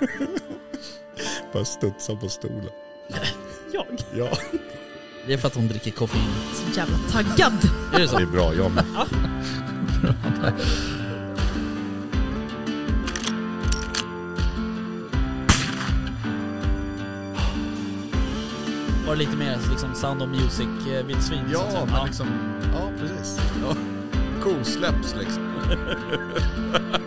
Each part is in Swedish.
Bara studsa på stolen. Jag? Ja, Det är för att hon dricker koffein. Så jävla taggad. Är det så? det är bra. Jag med. Var det lite mer liksom Sound of Music-vildsvin? så att Ja, säga? men liksom... Ja, precis. Ja. Kosläpps liksom.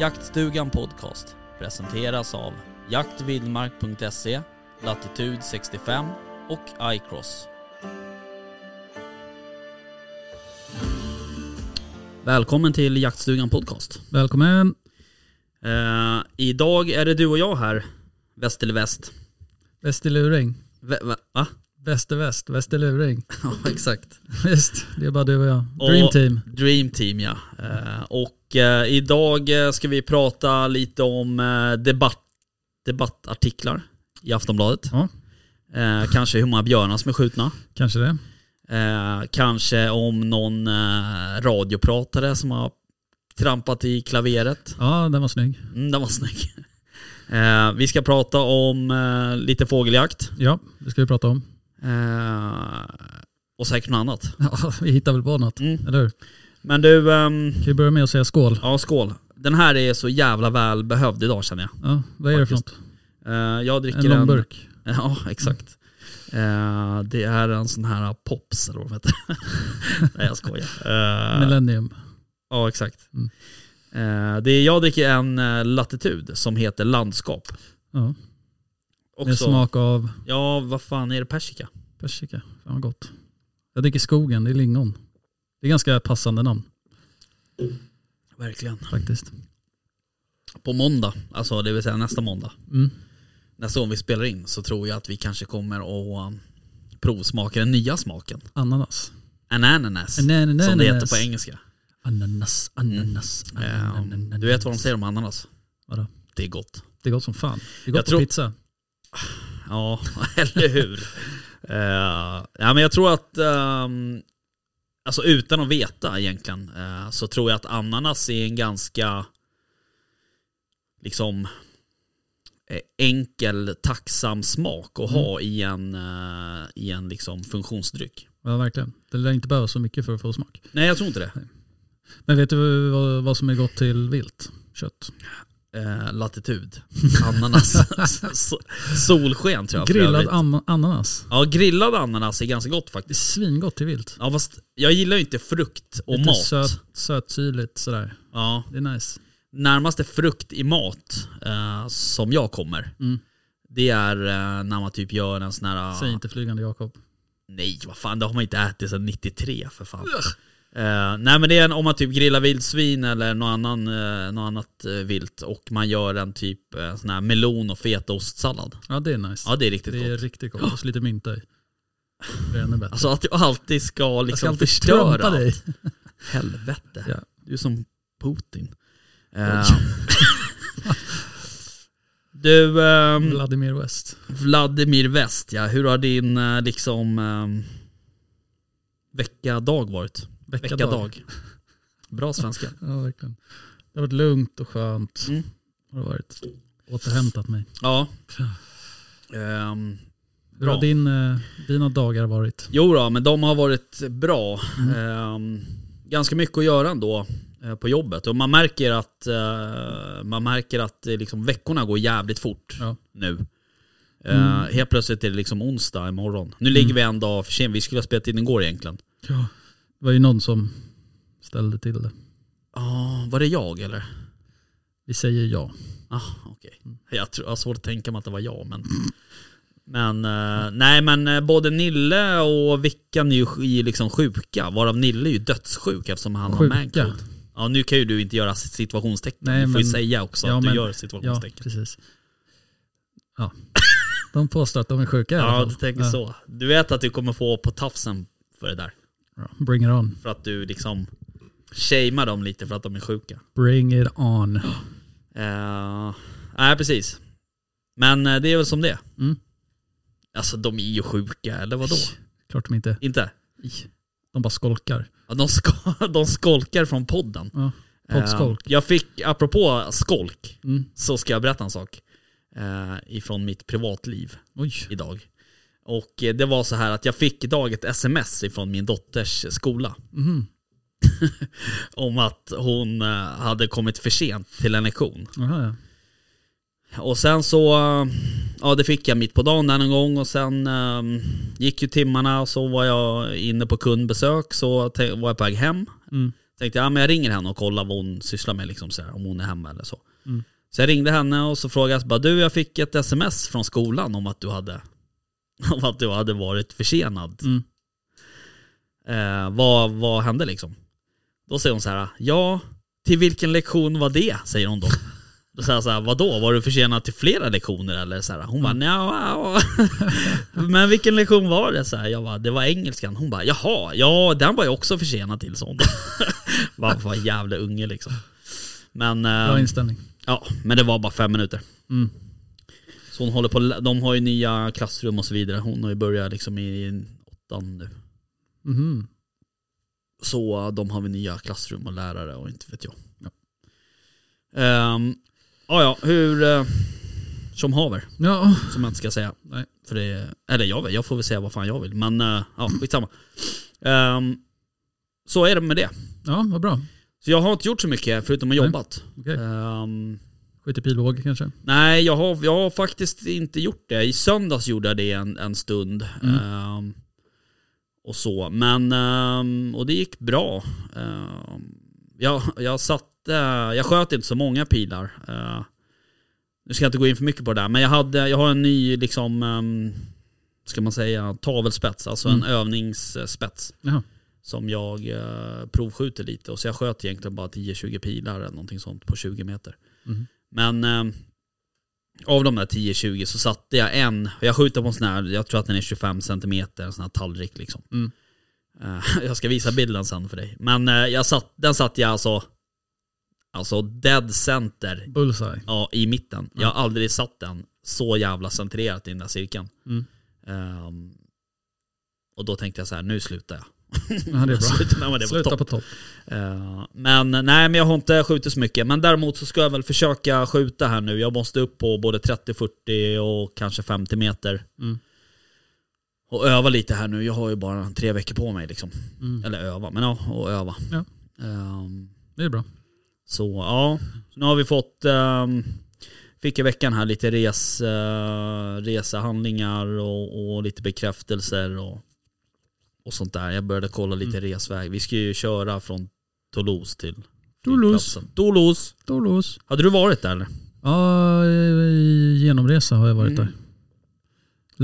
Jaktstugan Podcast presenteras av jaktvildmark.se, Latitude 65 och iCross. Välkommen till Jaktstugan Podcast. Välkommen! Eh, idag är det du och jag här, väst eller väst. Väst i luring. Vä- va? va? Är luring. Ja, exakt. Visst, det är bara du och jag. Och- Dream team. Dream Team ja. Eh, och eh, idag eh, ska vi prata lite om eh, debatt, debattartiklar i Aftonbladet. Ja. Eh, kanske hur många björnar som är skjutna. Kanske det. Eh, kanske om någon eh, radiopratare som har trampat i klaveret. Ja, den var snygg. Mm, den var snygg. Vi ska prata om lite fågeljakt. Ja, det ska vi prata om. Och säkert något annat. Ja, vi hittar väl på något, Mm. eller hur? Men du, ehm, Kan vi börja med att säga skål? ja skål. Den här är så jävla väl behövd idag känner jag. Ja, vad är det för något? Eh, jag dricker En en... lång burk? Ja, exakt. Eh, det är en sån här Pops eller vad heter. Nej jag skojar. Eh, Millennium? ja, exakt. Mm. Eh, det är, jag dricker en uh, latitud som heter Landskap. Ja, med Också, smak av Ja, vad fan är det? Persika? persika. Fan vad gott. Jag dricker skogen, det är lingon. Det är ganska passande namn Verkligen. faktiskt. På måndag, alltså det vill säga nästa måndag, Mm. nästa gång vi spelar in så tror jag att vi kanske kommer att um, provsmaka den nya smaken. Ananas. Ananas, Ananas. som det heter på engelska. Ananas, ananas, Eh, ananas. du vet vad de säger om ananas? Vadå? Det är gott. Det är gott som fan. Det är gott Jag på tror- pizza. Ja, eller hur? Eh, ja, men jag tror att, ehm, alltså utan att veta egentligen, eh, så tror jag att ananas är en ganska, liksom, eh, enkel, tacksam smak att ha i en, eh, i en liksom funktionsdryck. Ja, verkligen. Det lär inte behöva så mycket för att få smak. Nej, jag tror inte det. Men vet du vad, vad som är gott till vilt? Kött. Eh, latitud, ananas, solsken tror jag för Grillad övrigt. am- ananas. Ja, grillad ananas är ganska gott faktiskt. svingott till vilt. Ja, fast jag gillar ju inte frukt och Lite mat. söt, sötsyrligt sådär. Ja, Det är nice. närmaste frukt i mat eh, som jag kommer, Mm. det är eh, när man typ gör en sån här... Säg inte flygande Jakob. Nej, vad fan, det har man inte ätit sedan 93 för fan. Eh, nej men det är en, om man typ grillar vildsvin eller något, annan, eh, något annat eh, vilt och man gör en typ eh, sån här melon och fetaostsallad. Ja det är nice. Ja det är riktigt det är gott. riktigt gott. Och så lite mynta i. Det är ännu bättre. Alltså att du alltid ska jag ska liksom alltid förstöra dig. allt. Helvete. Ja. Du är som Putin. Eh, du, ehm, Vladimir West. Vladimir West, ja. Hur har din eh, liksom um, veckadag varit? Veckadag. Veckadag. Bra svenska. Ja verkligen. Det har varit lugnt och skönt. Mm. Har det varit. Återhämtat mig. Ja. Ehm, Hur har din, eh, dina dagar varit? jo då, men de har varit bra. Ehm, ganska mycket att göra ändå eh, på jobbet. Och man märker att, eh, man märker att liksom, veckorna går jävligt fort Ja. nu. Eh, Helt plötsligt är det liksom onsdag imorgon. Nu ligger vi en dag för sent. Vi skulle ha spelat in igår egentligen. Ja. Det var ju någon som ställde till det. Ja, var det jag eller? Vi säger ja. Ah, okej. Jag, tror, jag har svårt att tänka mig att det var jag, men... Men eh, nej men eh, både Nille och Vickan är ju liksom sjuka, varav Nille är ju dödssjuk eftersom han har Sjuka? mancold. Ja nu kan ju du inte göra situationstecken, Nej, du får ju men- säga också Ja, att men- du gör Ja, situationstecken. precis. Ja. De påstår att de är sjuka i alla Ja, fall. du tänker Ja. så. Du vet att du kommer få på tafsen för det där. Bring it on. För att du liksom shamear dem lite för att de är sjuka. Bring it on. Uh, nej precis. Men eh, det är väl som det. Mm. Alltså de är ju sjuka, eller vadå? Klart de inte. Inte? De bara skolkar. Ja, de, sko de skolkar från podden. Ja. Poddskolk. Eh, Jag fick, apropå skolk, Mm. så ska jag berätta en sak. Eh, ifrån mitt privatliv Oj. idag. Och eh, det var så här att jag fick idag ett sms ifrån min dotters skola. Mhm. om att hon eh, hade kommit för sent till en lektion. Jaha, ja. Och sen så, eh, ja det fick jag mitt på dagen där någon gång och sen eh, gick ju timmarna och så var jag inne på kundbesök så var jag på väg hem. Mm. Tänkte ja, men jag ringer henne och kollar vad hon sysslar med liksom så här, om hon är hemma eller så. Mm. Så jag ringde henne och så frågade jag bara, du jag fick ett sms från skolan om att du hade, om att du hade varit försenad. Mm. Eh, vad, vad hände liksom? Då säger hon så här, ja, till vilken lektion var det? Säger hon då. Då säger jag så här, vadå, var du försenad till flera lektioner eller? Så här, hon bara, nja, men vilken lektion var det? Så här, jag bara, det var engelskan. Hon bara, jaha, ja den var jag också försenad till, sånt. Vad var jävla unge liksom. Men, Bra eh, inställning. ja, men det var bara fem minuter. Mm. Så hon håller på, de har ju nya klassrum och så vidare. Hon har ju börjat liksom i åttan nu. Mhm. Så de har väl nya klassrum och lärare och inte vet jag. Ja. Ehm, ja, ja, hur... Uh, som haver, Ja, som jag inte ska säga. Nej. För det, eller jag vet, jag får väl säga vad fan jag vill. Men uh, ja, skitsamma. Um, så är det med det. ja, vad bra. Så jag har inte gjort så mycket förutom att jobbat. Okej. Ehm, I pilbåge kanske? nej, jag har, jag har faktiskt inte gjort det. I söndags gjorde jag det en, en stund. Mm. Ehm, och så. Men, ehm, och det gick bra. Ehm, jag, jag satte, jag sköt inte så många pilar. Uh, nu ska jag inte gå in för mycket på det där, men jag, hade, jag har en ny, liksom, um, ska man säga, tavelspets. Alltså en Mm. övningsspets. Jaha. Som jag uh, provskjuter lite. Och så jag sköt egentligen bara 10-20 pilar eller någonting sånt på 20 meter. Mhm. Men ehm, av de där 10-20 så satte jag en, jag skjuter på en sån här, jag tror att den är 25 cm, en sån här tallrik liksom. Mm. Eh, jag ska visa bilden sen för dig. Men eh, jag satt, den satte jag alltså, alltså dead center Bullseye. ja, i mitten. Jag har aldrig satt den så jävla centrerat i den där cirkeln. Mm. Ehm, och då tänkte jag så här, nu slutar jag. Ja, det är bra. Sluta när man är på Sluta topp. på topp. Eh, men nej, men jag har inte skjutit så mycket. Men däremot så ska jag väl försöka skjuta här nu. Jag måste upp på både 30, 40 och kanske 50 meter. Mm. Och öva lite här nu. Jag har ju bara tre veckor på mig liksom. Mm. Eller öva, men ja, och öva. Ja. Ehm, Det är bra. så ja, nu har vi fått, um, fick i veckan här lite res, uh, resehandlingar och, och lite bekräftelser och, och sånt där. Jag började kolla lite Mm. resväg. Vi ska ju köra från Toulouse till Toulouse. Toulouse. Toulouse. Hade du varit där eller? Ja, i genomresa har jag varit Mm. där.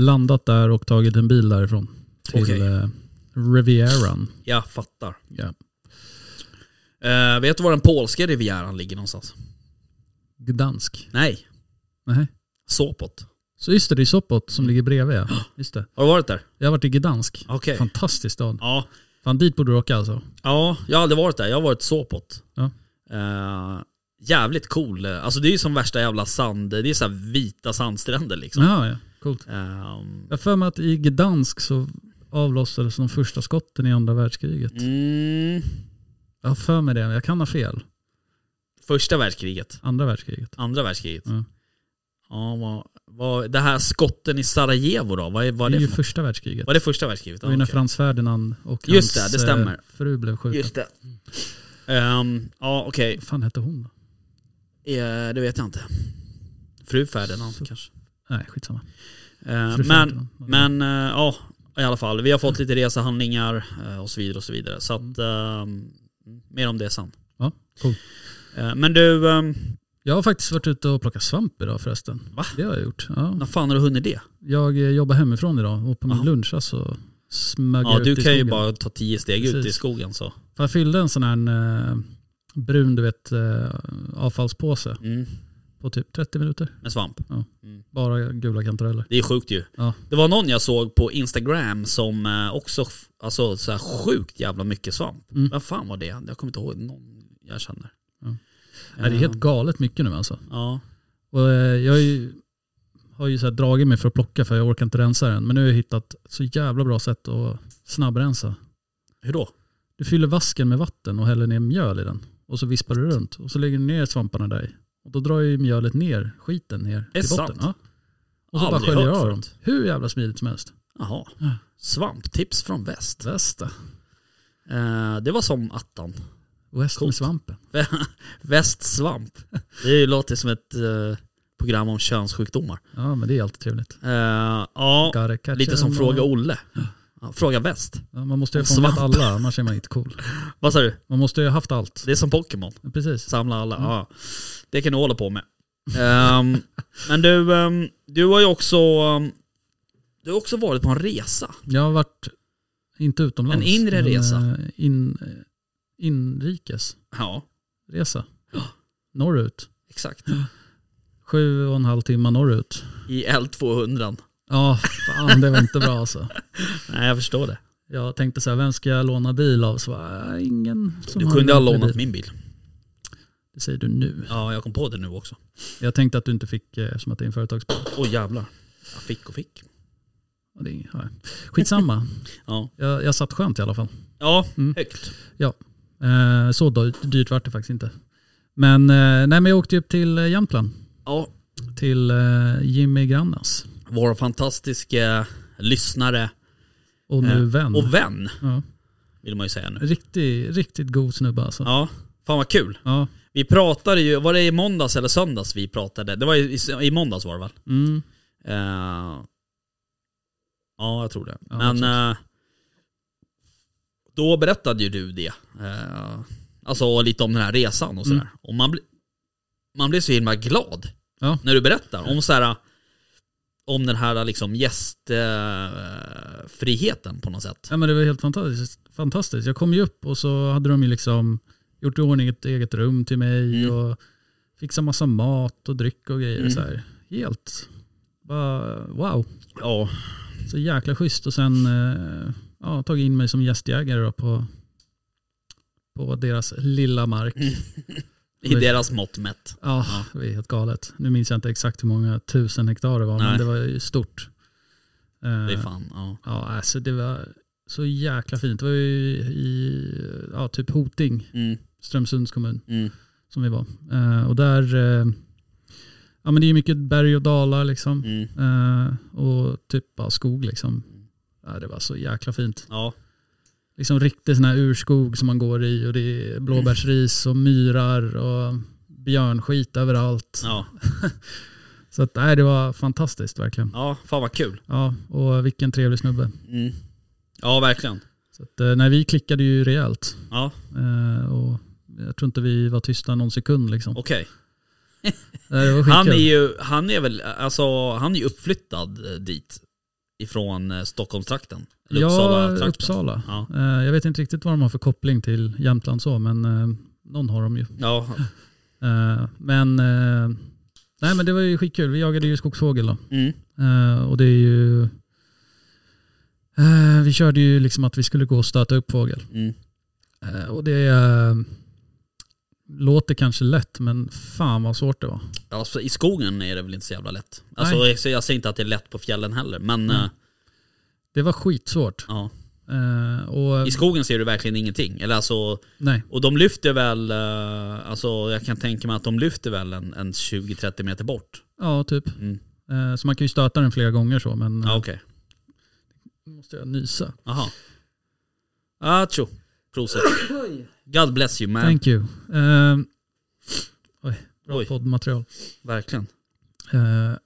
Landat där och tagit en bil därifrån. Till Okej. eh, Rivieran. Jag fattar. Ja. Eh, vet du var den polska rivieran ligger någonstans? Gdansk. Nej, Nej. Sopot. Så just det, det är Sopot som ligger bredvid. ja. Just det. Har du varit där? Jag har varit i Gdansk. Okej. Fantastisk stad. Ja. Fan dit borde du åka alltså. Ja, jag har aldrig varit där. Jag har varit Sopot. Ja. Eh, jävligt cool. Alltså det är ju som värsta jävla sand, det är så vita sandstränder liksom. Ja, ja. Coolt. Ehm, Jag för mig att i Gdansk så avlossades de första skotten i andra världskriget. mm, Jag har för mig det, jag kan ha fel. första världskriget, Andra världskriget. andra världskriget. Ja. Ja, vad, det här skotten i Sarajevo då, vad är, vad det är är det ju för första världskriget. Var det första världskriget? Det var ju när. Frans Ferdinand och Just hans det, det stämmer. eh, fru blev skjuten. Just det. Ehm, ja, okej. Vad fan hette hon då? Eh, det vet jag inte. Fru Ferdinand Så- kanske. Nej, skitsamma. Eh, men, men eh, ja, i alla fall. Vi har fått lite resehandlingar eh, och så vidare och så vidare. Så att, ehm, mer om det sen. Ja, cool. Eh, men du, um, Jag har faktiskt varit ute och plockat svamp idag förresten. Va? Det har jag gjort. Ja. när fan har du hunnit det? Jag eh, jobbar hemifrån idag och på min Jaha. lunch så smög Ja, jag du ut i kan ju skogen. bara ta tio steg ut i Precis. skogen så. För jag fyllde en sån här eh, brun du vet, eh, avfallspåse Mm, på typ 30 minuter. med svamp. Ja. Mm. Bara gula kantareller. Det är sjukt ju. Ja. Det var någon jag såg på Instagram som eh, också, alltså så här sjukt jävla mycket svamp. Mm. Vad fan var det? Jag kommer inte ihåg någon jag känner. Ja. Det är helt galet mycket nu alltså. Ja. Och eh, jag har ju, har ju så dragit mig för att plocka för jag orkar inte rensa den. Men nu har jag hittat så jävla bra sätt att snabbrensa. Hur då? Du fyller vasken med vatten och häller ner mjöl i den. och så vispar du runt och så lägger du ner svamparna där. Och då drar ju mjölet ner skiten ner Är till botten. sant? Ja. Och så bara Aldrig sköljer hört av dem. Hur jävla smidigt som helst. Jaha. Svamptips från väst. Västa. Eh, det var som attan. Coolt. med svampen. Västsvamp. Det låter som ett eh, program om könssjukdomar. Ja men det är alltid trevligt. Eh, ja, Gotta catch lite som Fråga all. Olle. Ja, fråga väst. Ja, man måste ju ha fångat svamp. alla, annars är man inte cool. Vad sa du? Man måste ju ha haft allt. Det är som Pokémon. Precis. Samla alla. Ja. Det kan du hålla på med. Ehm, men du, ehm, du har ju också, ehm, du har också varit på en resa. Jag har varit, inte utomlands. En inre men, resa. eh, In, eh, inrikes Ja, resa. Norrut. exakt. Sju och en halv timme norrut. I L200. Ja, fan det var inte bra alltså. Nej, jag förstår det. Jag tänkte så här, vem ska jag låna bil av? Så var äh, ingen som Du kunde ha lånat bil. min bil. Det säger du nu. Ja, jag kom på det nu också. Jag tänkte att du inte fick, eh, som att det är en företagsbil. Åh jävlar. Jag fick och fick. Och det är, ja. Skitsamma. Ja, jag, jag satt skönt i alla fall. ja Mm. högt. Eh, så dyrt, vart det faktiskt inte. Men, eh, nej, men jag åkte upp till eh, Jämtland. Ja, Till eh, Jimmy Grannas. vår fantastiska lyssnare Och nu vän. och vän, ja. vill man ju säga nu. Riktigt, riktigt god snubbe alltså. Ja. Fan vad kul. ja. Vi pratade ju, var det i måndags eller söndags vi pratade? Det var i, i, måndags var det väl? Mm. Eh, ja, jag tror det. Ja, Men eh, då berättade ju du det. Eh, alltså lite om den här resan och sådär. Mm. Och man, bli, man blir så himla glad Ja. när du berättar om så här, om den här liksom gästfriheten på något sätt. Ja men det var helt fantastiskt. fantastiskt. Jag kom ju upp och så hade de ju liksom gjort i ordning ett eget rum till mig Mm. och fixat massa mat och dryck och grejer. Mm. Så här. Helt, bara wow. Ja, Så jäkla schysst och sen eh, ja, tagit in mig som gästjägare då på, på deras lilla mark. i deras mått mätt. Ja, Ja. det är helt galet. Nu minns jag inte exakt hur många tusen hektar det var, Nej. men det var ju stort. Det är Eh, fan, ja. Ja, alltså det var så jäkla fint. Det var ju i ja, typ Hoting, Mm, Strömsunds kommun, mm, som vi var. Eh, och där, eh, ja men det är mycket berg och dalar liksom. mm. Och typ bara skog liksom. Ja, det var så jäkla fint. Ja, Liksom riktig sån här urskog som man går i och det är blåbärsris och myrar och björnskit överallt. ja, Så att, nej, det var fantastiskt verkligen. ja, fan vad kul. Ja, och vilken trevlig snubbe. Mm. Ja, verkligen. Så att, eh, nej, vi klickade ju rejält. Ja, Eh, och jag tror inte vi var tysta någon sekund liksom. okej. Var Han är ju, han är väl, alltså han är ju uppflyttad eh, dit. Ifrån eh, Stockholmstrakten. Eller Ja. Uppsala. Ja. Eh, jag vet inte riktigt vad de har för koppling till Jämtland så, men eh, någon har de ju. Ja, men, nej, men det var ju skitkul. Vi jagade ju skogsfågel då. mm. Och det är ju... vi körde ju liksom att vi skulle gå och stöta upp fågel. Mm. Och det eh, låter kanske lätt, men fan vad svårt det var. Alltså, I skogen är det väl inte så jävla lätt. Alltså, jag, jag säger inte att det är lätt på fjällen heller, men Mm. Det var skitsvårt. ja. Eh, och, i skogen ser du verkligen ingenting. Eller alltså, nej, och de lyfter väl, eh, alltså jag kan tänka mig att de lyfter väl en, en 20-30 meter bort. ja typ. Mm. Eh, så man kan ju stöta den flera gånger så, men Ja, okej. nu måste jag nysa. Jaha. Acho. Prosit. God bless you man. Thank you. Eh, oj, bra Oj. poddmaterial. Verkligen. Eh,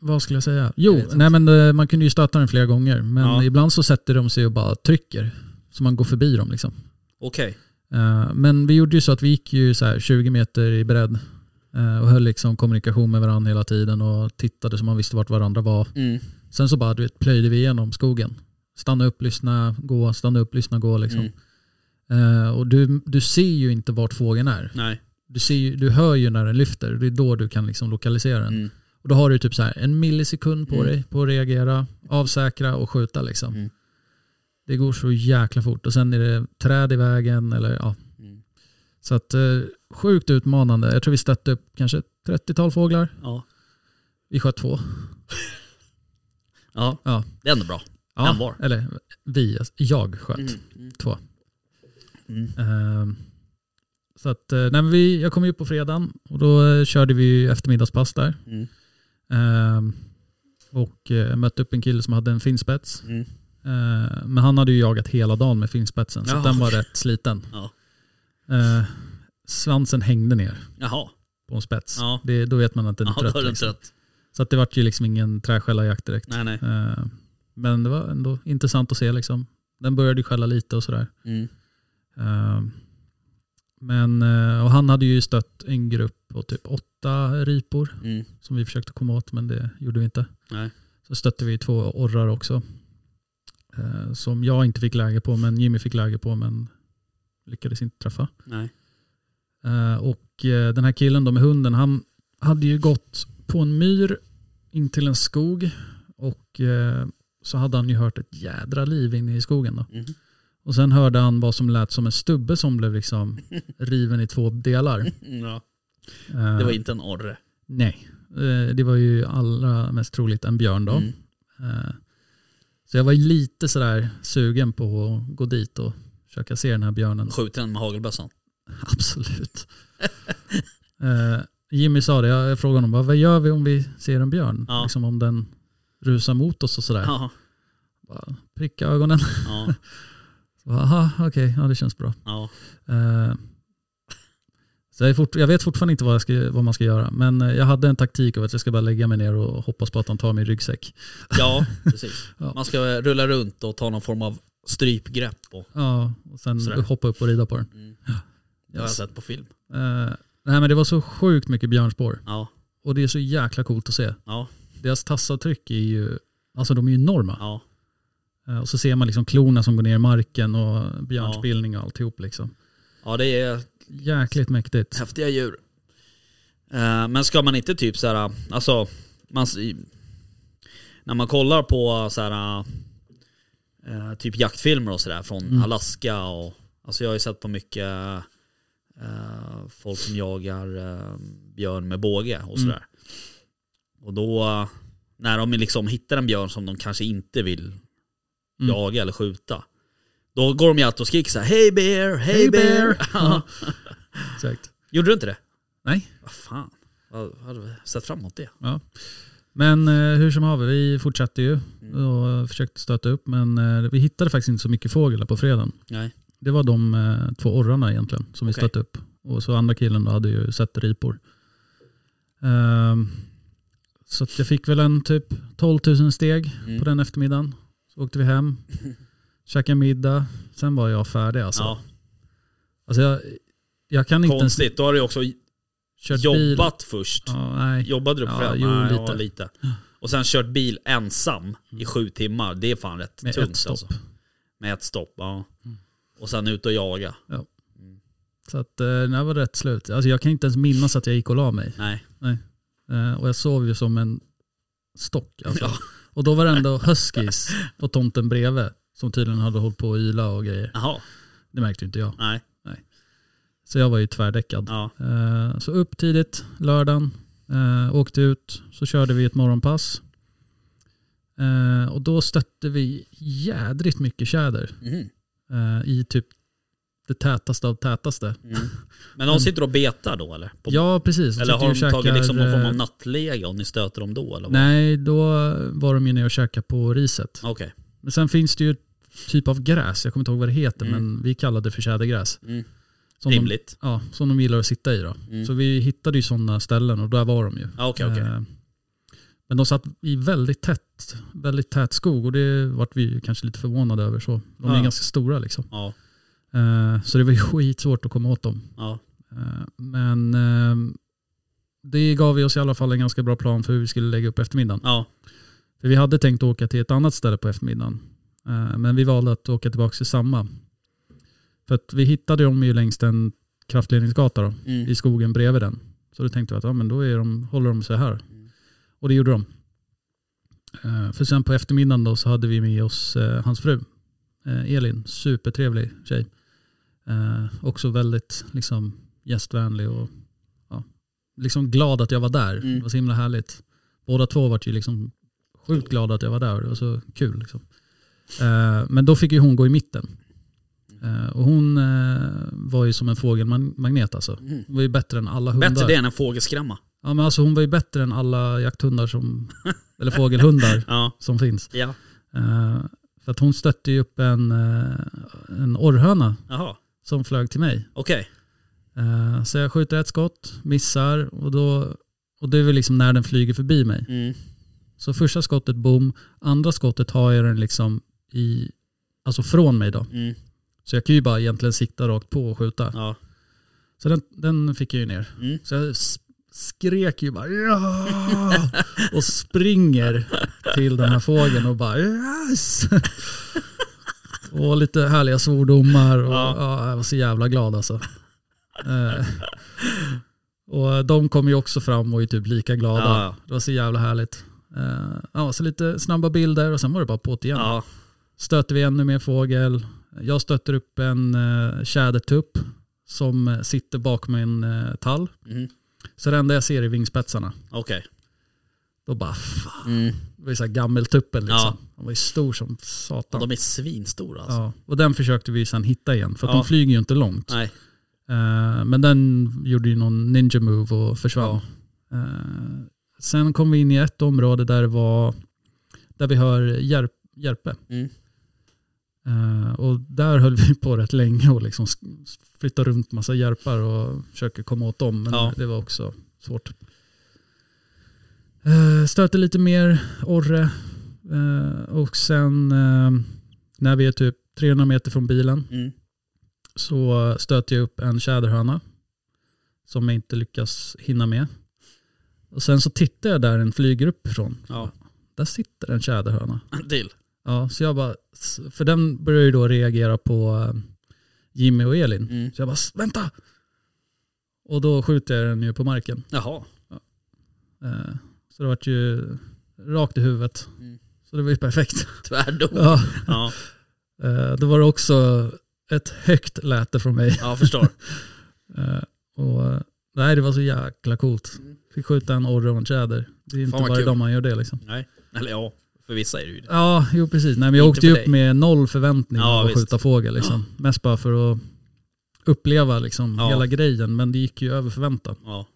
vad skulle jag säga? Jo, Jag nej men eh, man kunde ju stöta den flera gånger. Men Ja. ibland så sätter de sig och bara trycker. Så man går förbi dem liksom. Okej. Eh, men vi gjorde ju så att vi gick ju så här 20 meter i bredd. och höll liksom kommunikation med varandra hela tiden och tittade så man visste vart varandra var. Mm. Sen så bara du vet, plöjde vi igenom skogen. Stanna upp, lyssna, gå, stanna upp, lyssna, gå liksom. Mm. Eh, och du, du ser ju inte vart fågeln är. Nej. Du, ser ju, du hör ju när den lyfter. Det är då du kan liksom lokalisera den. Mm. Och då har du typ så här en millisekund på Mm. dig på att reagera, avsäkra och skjuta liksom. Mm. Det går så jäkla fort och sen är det träd i vägen eller ja. Mm. Så att eh, sjukt utmanande. Jag tror vi stötte upp kanske 30-tal fåglar. Ja. Vi sköt två. Ja. Ja. Det är ändå bra. Ja. Eller vi, jag sköt Mm. Mm. två. Mm. Ehm, Så att, eh, nej, vi, jag kom ju upp på fredagen och då eh, körde vi eftermiddagspass där. Mm. Ehm, och eh, mötte upp en kille som hade en finspets. Mm. Eh, men han hade ju jagat hela dagen med finspetsen så den var rätt sliten. Ja. Eh, svansen hängde ner Jaha, på en spets. Ja. Det, då vet man att den är ja, trött. den liksom. trött. Så att det vart ju liksom ingen träskällarjakt direkt. Nej, nej. Eh, men det var ändå intressant att se liksom. Den började ju skälla lite och sådär. Mm. Eh, men, eh, och han hade ju stött en grupp på typ åtta ripor Mm. som vi försökte komma åt men det gjorde vi inte. Nej. Så stötte vi två orrar också. Eh, som jag inte fick läge på men Jimmy fick läge på men lyckades inte träffa. Nej. Eh, och den här killen då med hunden han hade ju gått på en myr in till en skog och så hade han ju hört ett jädra liv inne i skogen då. Mhm. Och sen hörde han vad som lät som en stubbe som blev liksom riven i två delar. Ja. Eh, Det var inte en orre. Nej, Eh, det var ju allra mest troligt en björn då. Mm. Eh, Så jag var lite sådär sugen på att gå dit och försöka se den här björnen. Skjuter den med hagelbössan. Absolut. Jimmy sa det, jag frågade honom vad vad gör vi om vi ser en björn? Ja. Liksom om den rusar mot oss och sådär. Ja. Bara pricka ögonen. Ja. Så, Aha, okej, ja det känns bra. Ja. Eh, Så jag, fort, jag vet fortfarande inte vad, jag ska, vad man ska göra. Men eh, jag hade en taktik av att jag ska bara lägga mig ner och hoppas på att han tar min ryggsäck. ja, precis. Ja. Man ska rulla runt och ta någon form av strypgrepp. Och, Ja, och sen Sådär. hoppa upp och rida på den. mm. Det har jag sett på film. Eh, nej men det var så sjukt mycket björnspår. Ja. Och det är så jäkla coolt att se. Ja. Deras tassavtryck är ju, alltså de är ju enorma. Ja. Eh, och så ser man liksom klorna som går ner i marken och björnspillning och alltihop liksom. ja, det är Jäkligt mäktigt. häftiga djur. Eh, Men ska man inte typ så här, alltså, man, när man kollar på så här, eh, typ jaktfilmer och sådär från Mm. Alaska och, alltså jag har ju sett på mycket folk som jagar björn med båge och Mm. sådär. Och då, när de liksom hittar en björn som de kanske inte vill Mm. jaga eller skjuta. Då går de ju alltid och skriker såhär Hej bear, hej Hey, bear! bear! Exakt. Gjorde du inte det? Nej. Vad fan, jag hade sett fram emot det. Ja. Men eh, hur som haver, vi fortsatte ju Mm. och försökte stöta upp men eh, vi hittade faktiskt inte så mycket fåglar på fredagen. Nej. Det var de eh, två orrarna egentligen som vi stötte upp. Och så andra killen då hade ju sett ripor. Ehm, så jag fick väl en typ 12 000 steg Mm. på den eftermiddagen. Åkte vi hem, käkade middag, sen var jag färdig alltså. Ja, alltså jag, jag kan inte ens konstigt. Då har du också kört bil. jobbat först. Ja, nej. Jobbade du på Ja, jo, Nej, lite. Ja, lite. Och sen kört bil ensam i sju timmar. Det är fan rätt Med tungt ett stopp. alltså. Med ett stopp, ja. Mm. Och sen ut och jaga. Så att eh, det var rätt slut. Alltså jag kan inte ens minnas att jag gick och la mig. Nej. Eh, och jag sov ju som en stock. Alltså. Ja. Och då var det ändå huskies på tomten bredvid. Som tydligen hade hållit på att yla och grejer. Jaha, Det märkte ju inte jag. nej. Så jag var ju tvärdäckad. Ja. Eh, så upp tidigt lördagen. Eh, åkte ut. Så körde vi ett morgonpass. Eh, och då stötte vi jädrigt mycket tjäder. Eh, I typ det tätaste av tätaste. Mm. Men de sitter och betar då eller? På, Ja precis. eller har de och tagit liksom någon käkar, form av eh, nattlega och ni stöter dem då eller? vad? Nej, då var de nere och käkade på riset. Okej. Men sen finns det ju typ av gräs, jag kommer inte ihåg vad det heter, Mm. men vi kallade det för tjädergräs. Mm. Som de, Rimligt. ja, som de gillar att sitta i då. Mm. Så vi hittade ju sådana ställen och där var de ju. Ja, Okej, okej. Eh, Men de satt i väldigt tätt, väldigt tät skog och det vart vi kanske lite förvånade över. Så. De är Ja. ganska stora liksom. Ja. Eh, Så det var ju skitsvårt att komma åt dem. Ja. Eh, Men eh, det gav vi oss i alla fall en ganska bra plan för hur vi skulle lägga upp eftermiddagen. Ja. För vi hade tänkt åka till ett annat ställe på eftermiddagen. Men vi valde att åka tillbaka till samma. För att vi hittade dem ju längs en kraftledningsgata då, Mm. i skogen bredvid den. Så då tänkte vi att ja, men då är de, håller de sig här. Och det gjorde de. För sen på eftermiddagen då så hade vi med oss hans fru. Elin, supertrevlig tjej. Eh, också väldigt liksom, gästvänlig och ja, liksom glad att jag var där. Mm. Det var så himla härligt. Båda två var ju liksom sjukt glada att jag var där. Det var så kul. Liksom. Eh, men då fick ju hon gå i mitten. Eh, och hon eh, var ju som en fågelmagnet alltså. Mm. Hon var ju bättre än alla hundar. Bättre det än en fågelskrämma. Ja men alltså hon var ju bättre än alla jakthundar som, eller fågelhundar Ja. som finns. Ja. Eh, för att hon stötte ju upp en, eh, en orrhöna Jaha. Som flög till mig. Okej. Eh, så jag skjuter ett skott, missar och, då, och det är väl liksom när den flyger förbi mig. Mm. Så första skottet boom, andra skottet har jag den liksom i, alltså från mig då. Mm. Så jag kan ju bara egentligen sikta rakt på och skjuta. Ja. Så den, den fick jag ju ner. Mm. Så jag skrek ju bara ja! och springer till den här fågeln och bara yes! Och lite härliga svordomar och Ja. ja. jag var så jävla glad alltså. Eh, och de kom ju också fram och är typ lika glada. Ja. Det var så jävla härligt. Eh, ja, så lite snabba bilder och sen var det bara på igen. Ja. Stöter vi ännu mer fågel. Jag stöter upp en uh, tjädertupp som eh, sitter bakom en uh, tall. Mm. Så det enda jag ser är vingspetsarna. Okej. Då bara fan. Mm. Var ju så här gammeltuppen liksom. Ja. Den var ju stor som Och satan. de är svinstora alltså. Ja. Och den försökte vi sen hitta igen. För Ja. de flyger ju inte långt. Nej. Eh, men den gjorde ju någon ninja move och försvann. Eh, sen kom vi in i ett område där var där vi hör järp, järpe. Mm. Eh, och där höll vi på rätt länge och liksom sk- flytta runt massa järpar och försöka komma åt dem. Men Ja. det var också svårt. Uh, stöter lite mer orre. Eh, och sen eh, när vi är typ 300 meter från bilen Mm. så stöter jag upp en tjäderhöna som jag inte lyckas hinna med. Och sen så tittar jag där en flyger uppifrån. Ja. Där sitter en tjäderhöna. En till. Ja, så jag bara, för den börjar ju då reagera på eh, Jimmy och Elin. Mm. Så jag bara, vänta! Och då skjuter jag den ju på marken. Jaha. Eh, Så det vart ju rakt i huvudet. Mm. Så det var ju perfekt. Tvärdom. Ja. Ja. Eh, Det var också ett högt läte från mig. ja, förstår. Eh, Och nej, det var så jäkla coolt. Mm. Fick skjuta en orre och en tjäder. Det är inte varje kul. dag man gör det liksom. Nej. Eller ja, för vissa är det ju det. Ja, jo precis. Nej, men jag Inte åkte ju upp dig. med noll förväntning Ja, att visst. skjuta fågel. Liksom. Mest bara för att uppleva liksom, Ja. hela grejen. Men det gick ju över förväntan. Ja.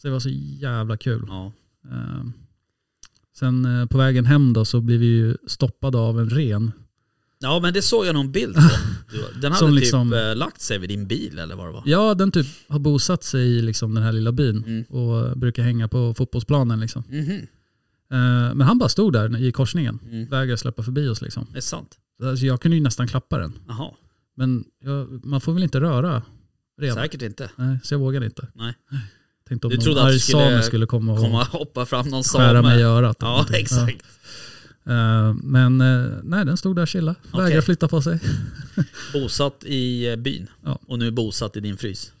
Så det var så jävla kul. Ja. Eh, sen eh, på vägen hem då så blev vi ju stoppade av en ren. Ja men det såg jag någon bild på. Den hade typ liksom- eh, lagt sig vid din bil eller vad det var. Ja, den typ har bosatt sig i liksom, den här lilla byn Mm. och brukar hänga på fotbollsplanen. Liksom. Eh, men han bara stod där i korsningen. Mm. Vägrade släppa förbi oss. Liksom. Det är sant. Alltså, jag kunde ju nästan klappa den. Jaha. Men jag, man får väl inte röra ren? Säkert inte. Nej, så jag vågade inte. Nej. Tänkte om Du trodde att du skulle skulle komma och Komma och hoppa fram någon skära mig i örat. Ja någonting. exakt. Ja. Eh, men eh, nej, den stod där chilla. Okej. Vägrade flytta på sig. Bosatt i eh, byn. Ja. Och nu bosatt i din frys.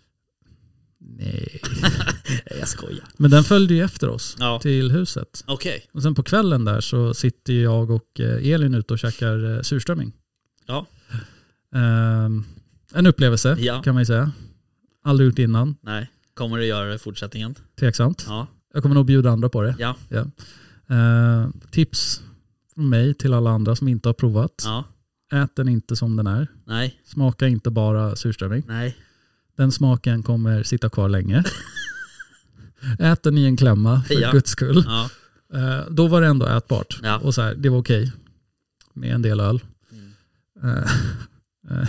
Nej. Jag skojar. Men den följde ju efter oss Ja. till huset. Okej. Och sen på kvällen där så sitter jag och Elin ute och käkar surströmming. Ja. Ehm, en upplevelse Ja. kan man ju säga. Aldrig gjort innan. Nej. Kommer du göra det i fortsättningen? Tveksamt. Ja. Jag kommer nog bjuda andra på det. Ja. Eh, tips från mig till alla andra som inte har provat. Ja. Ät den inte som den är. Nej. Smaka inte bara surströmming. Nej. Den smaken kommer sitta kvar länge. Ät den i en klämma för Ja. guds skull. Ja. Eh, då var det ändå ätbart. Ja. Och så här, det var okej. Med en del öl. Mm. Eh, eh,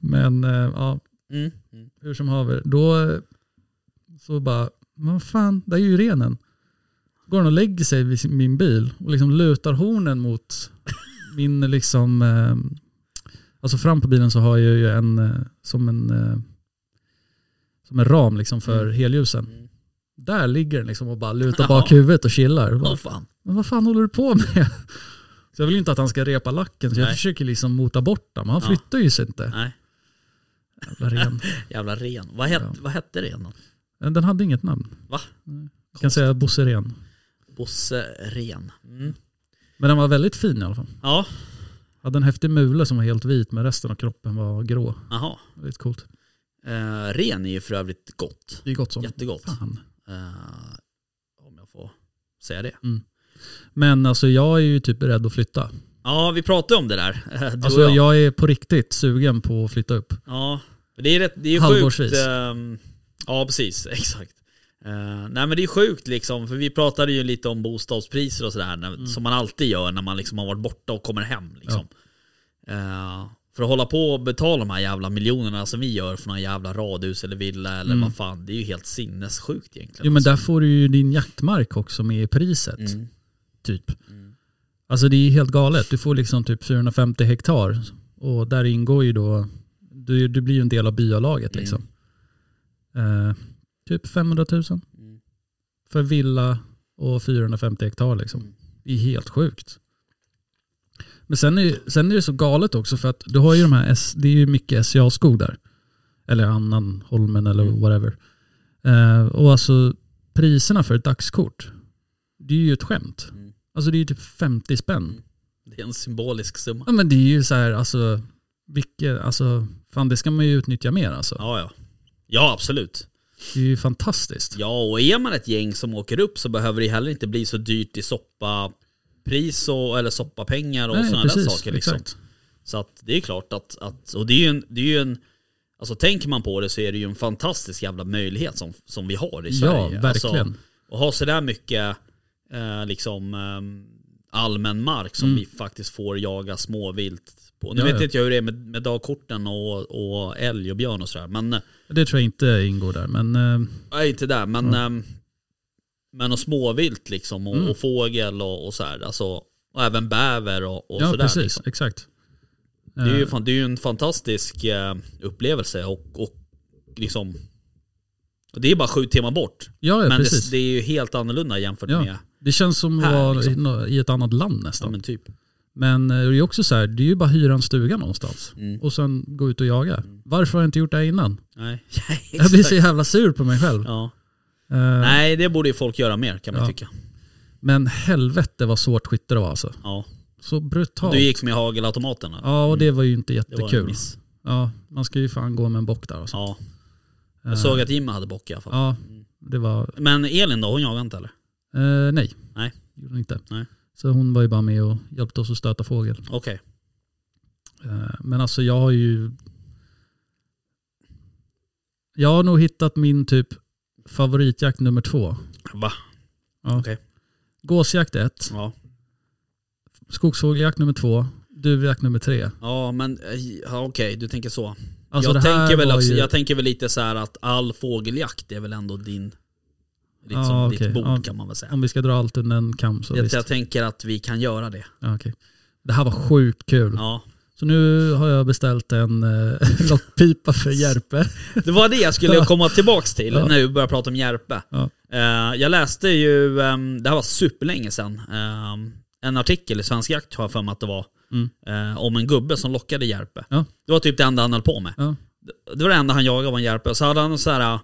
men eh, ja, Mm. Mm. hur som haver. Då eh, så bara, men vad fan, där är ju renen. Går han och lägger sig vid min bil och liksom lutar hornen mot min liksom, eh, alltså fram på bilen så har jag ju en, eh, som en, eh, som en ram liksom för Mm. helljusen. Mm. Där ligger den liksom och bara lutar bak huvudet och chillar. Och bara, Åh fan. men vad fan håller du på med? Så jag vill ju inte att han ska repa lacken så jag Nej. försöker liksom mota bort honom. Han Ja. flyttar ju sig inte. Nej. Jävla ren. Jävla ren. Vad, het, Ja. vad hette renen? Den hade inget namn. Va? Jag kan säga Bosse Ren. Bosse Ren. Mm. Men den var väldigt fin i alla fall. Ja. Hade en häftig mule som var helt vit men resten av kroppen var grå. Jaha. Väldigt coolt. Eh, ren är ju för övrigt gott. Det är gott som Jättegott. fan. Eh, om jag får säga det. Men alltså jag är ju typ rädd att flytta. Ja, vi pratade om det där. eh, Du Alltså jag. jag är på riktigt sugen på att flytta upp. Ja, det är, rätt, det är ju Halvårsvis. sjukt. ehm, ja, precis. Exakt. Eh, nej men det är sjukt liksom, för vi pratade ju lite om bostadspriser och sådär, när- som man alltid gör när man liksom har varit borta och kommer hem. Liksom. Eh, för att hålla på och betala de här jävla miljonerna som vi gör för några jävla radhus eller villa eller vad fan, det är ju helt sinnessjukt egentligen. Jo men alltså. där får du ju din jaktmark också med i priset. Mm. Typ. Alltså det är helt galet. Du får liksom typ 450 hektar. Och där ingår ju då, du, du blir ju en del av byalaget liksom. Eh, typ 500 000. Mm. För villa och 450 hektar liksom. Mm. Det är helt sjukt. Men sen är, sen är det så galet också för att du har ju de här, S, det är ju mycket SCA-skog där. Eller annan Holmen eller Mm. whatever. Eh, och alltså priserna för ett dagskort, det är ju ett skämt. Mm. Alltså det är ju typ 50 spänn. Det är en symbolisk summa. Ja men det är ju så här, alltså, vilket, alltså, fan det ska man ju utnyttja mer alltså. Ja, ja. Ja, absolut. Det är ju fantastiskt. Ja, och är man ett gäng som åker upp så behöver det heller inte bli så dyrt i soppapris och, eller soppapengar och sådana där saker. Liksom. exakt. Så att det är klart att, att och det är ju en, det är ju en Alltså tänker man på det så är det ju en fantastisk jävla möjlighet som, som vi har i Ja, Sverige. verkligen. Alltså, och ha sådär mycket eh, liksom eh, allmän mark som Mm. vi faktiskt får jaga småvilt på. Nu Ja, vet ja. inte jag hur det är med, med dagkorten och, och älg och björn och sådär. Men, Det tror jag inte ingår där. Men eh, nej inte där, men, ehm, men och småvilt liksom och, Mm. och fågel och, och så här. Alltså, och även bäver och, och ja sådär. precis, Liksom. exakt. Det är, ju, Eh, det är ju en fantastisk eh, upplevelse och, och liksom Det är bara sju timmar bort. ja, ja men det, det är ju helt annorlunda jämfört Ja, med Det känns som att vara liksom. i ett annat land ja, nästan. men typ. Men eh, det är också så här, det är ju bara hyra en stuga någonstans. Mm. Och sen gå ut och jaga. Varför har jag inte gjort det innan? Nej, Jag blir så jävla sur på mig själv. ja. Eh, Nej, det borde ju folk göra mer kan man Ja. tycka. Men helvete vad svårt skytte det var alltså. Ja. Så brutalt. Du gick med hagelautomaten? Ja, och det var ju inte det var jättekul. Ja, man ska ju fan gå med en bock där alltså. Ja. Eh, Jag såg att Jimmy hade bock i alla fall. Ja, det var... Men Elin då, hon jagar inte eller? Eh, nej. Nej. Gjorde hon inte. Nej. Så hon var ju bara med och hjälpte oss att stöta fågel. Okej. Eh, men alltså jag har ju... Jag har nog hittat min typ favoritjakt nummer två. Va? Ja. Okej. Gåsjakt ett, Ja. skogsfågeljakt nummer två, duvjakt nummer tre. Ja men eh, ja, okej, du tänker så. Alltså jag, tänker väl också, ju- jag tänker väl lite så här att all fågeljakt är väl ändå din... Ditt, Ja, som, okej. ditt bord Ja. kan man väl säga. Om vi ska dra allt under en kam så Jag, visst. jag tänker att vi kan göra det. Ja, okej. Det här var sjukt kul. Ja. Så nu har jag beställt en eh, lockpipa för Järpe. Det var det jag skulle komma tillbaks till Ja. när vi började prata om Järpe. Ja. Eh, jag läste ju, ehm, det här var superlänge sedan, ehm, en artikel i Svensk Jakt har jag för mig att det var, Mm. eh, om en gubbe som lockade Järpe. Ja. Det var typ det enda han höll på med. Det var det enda han jagade var en Järpe. Så hade han så här,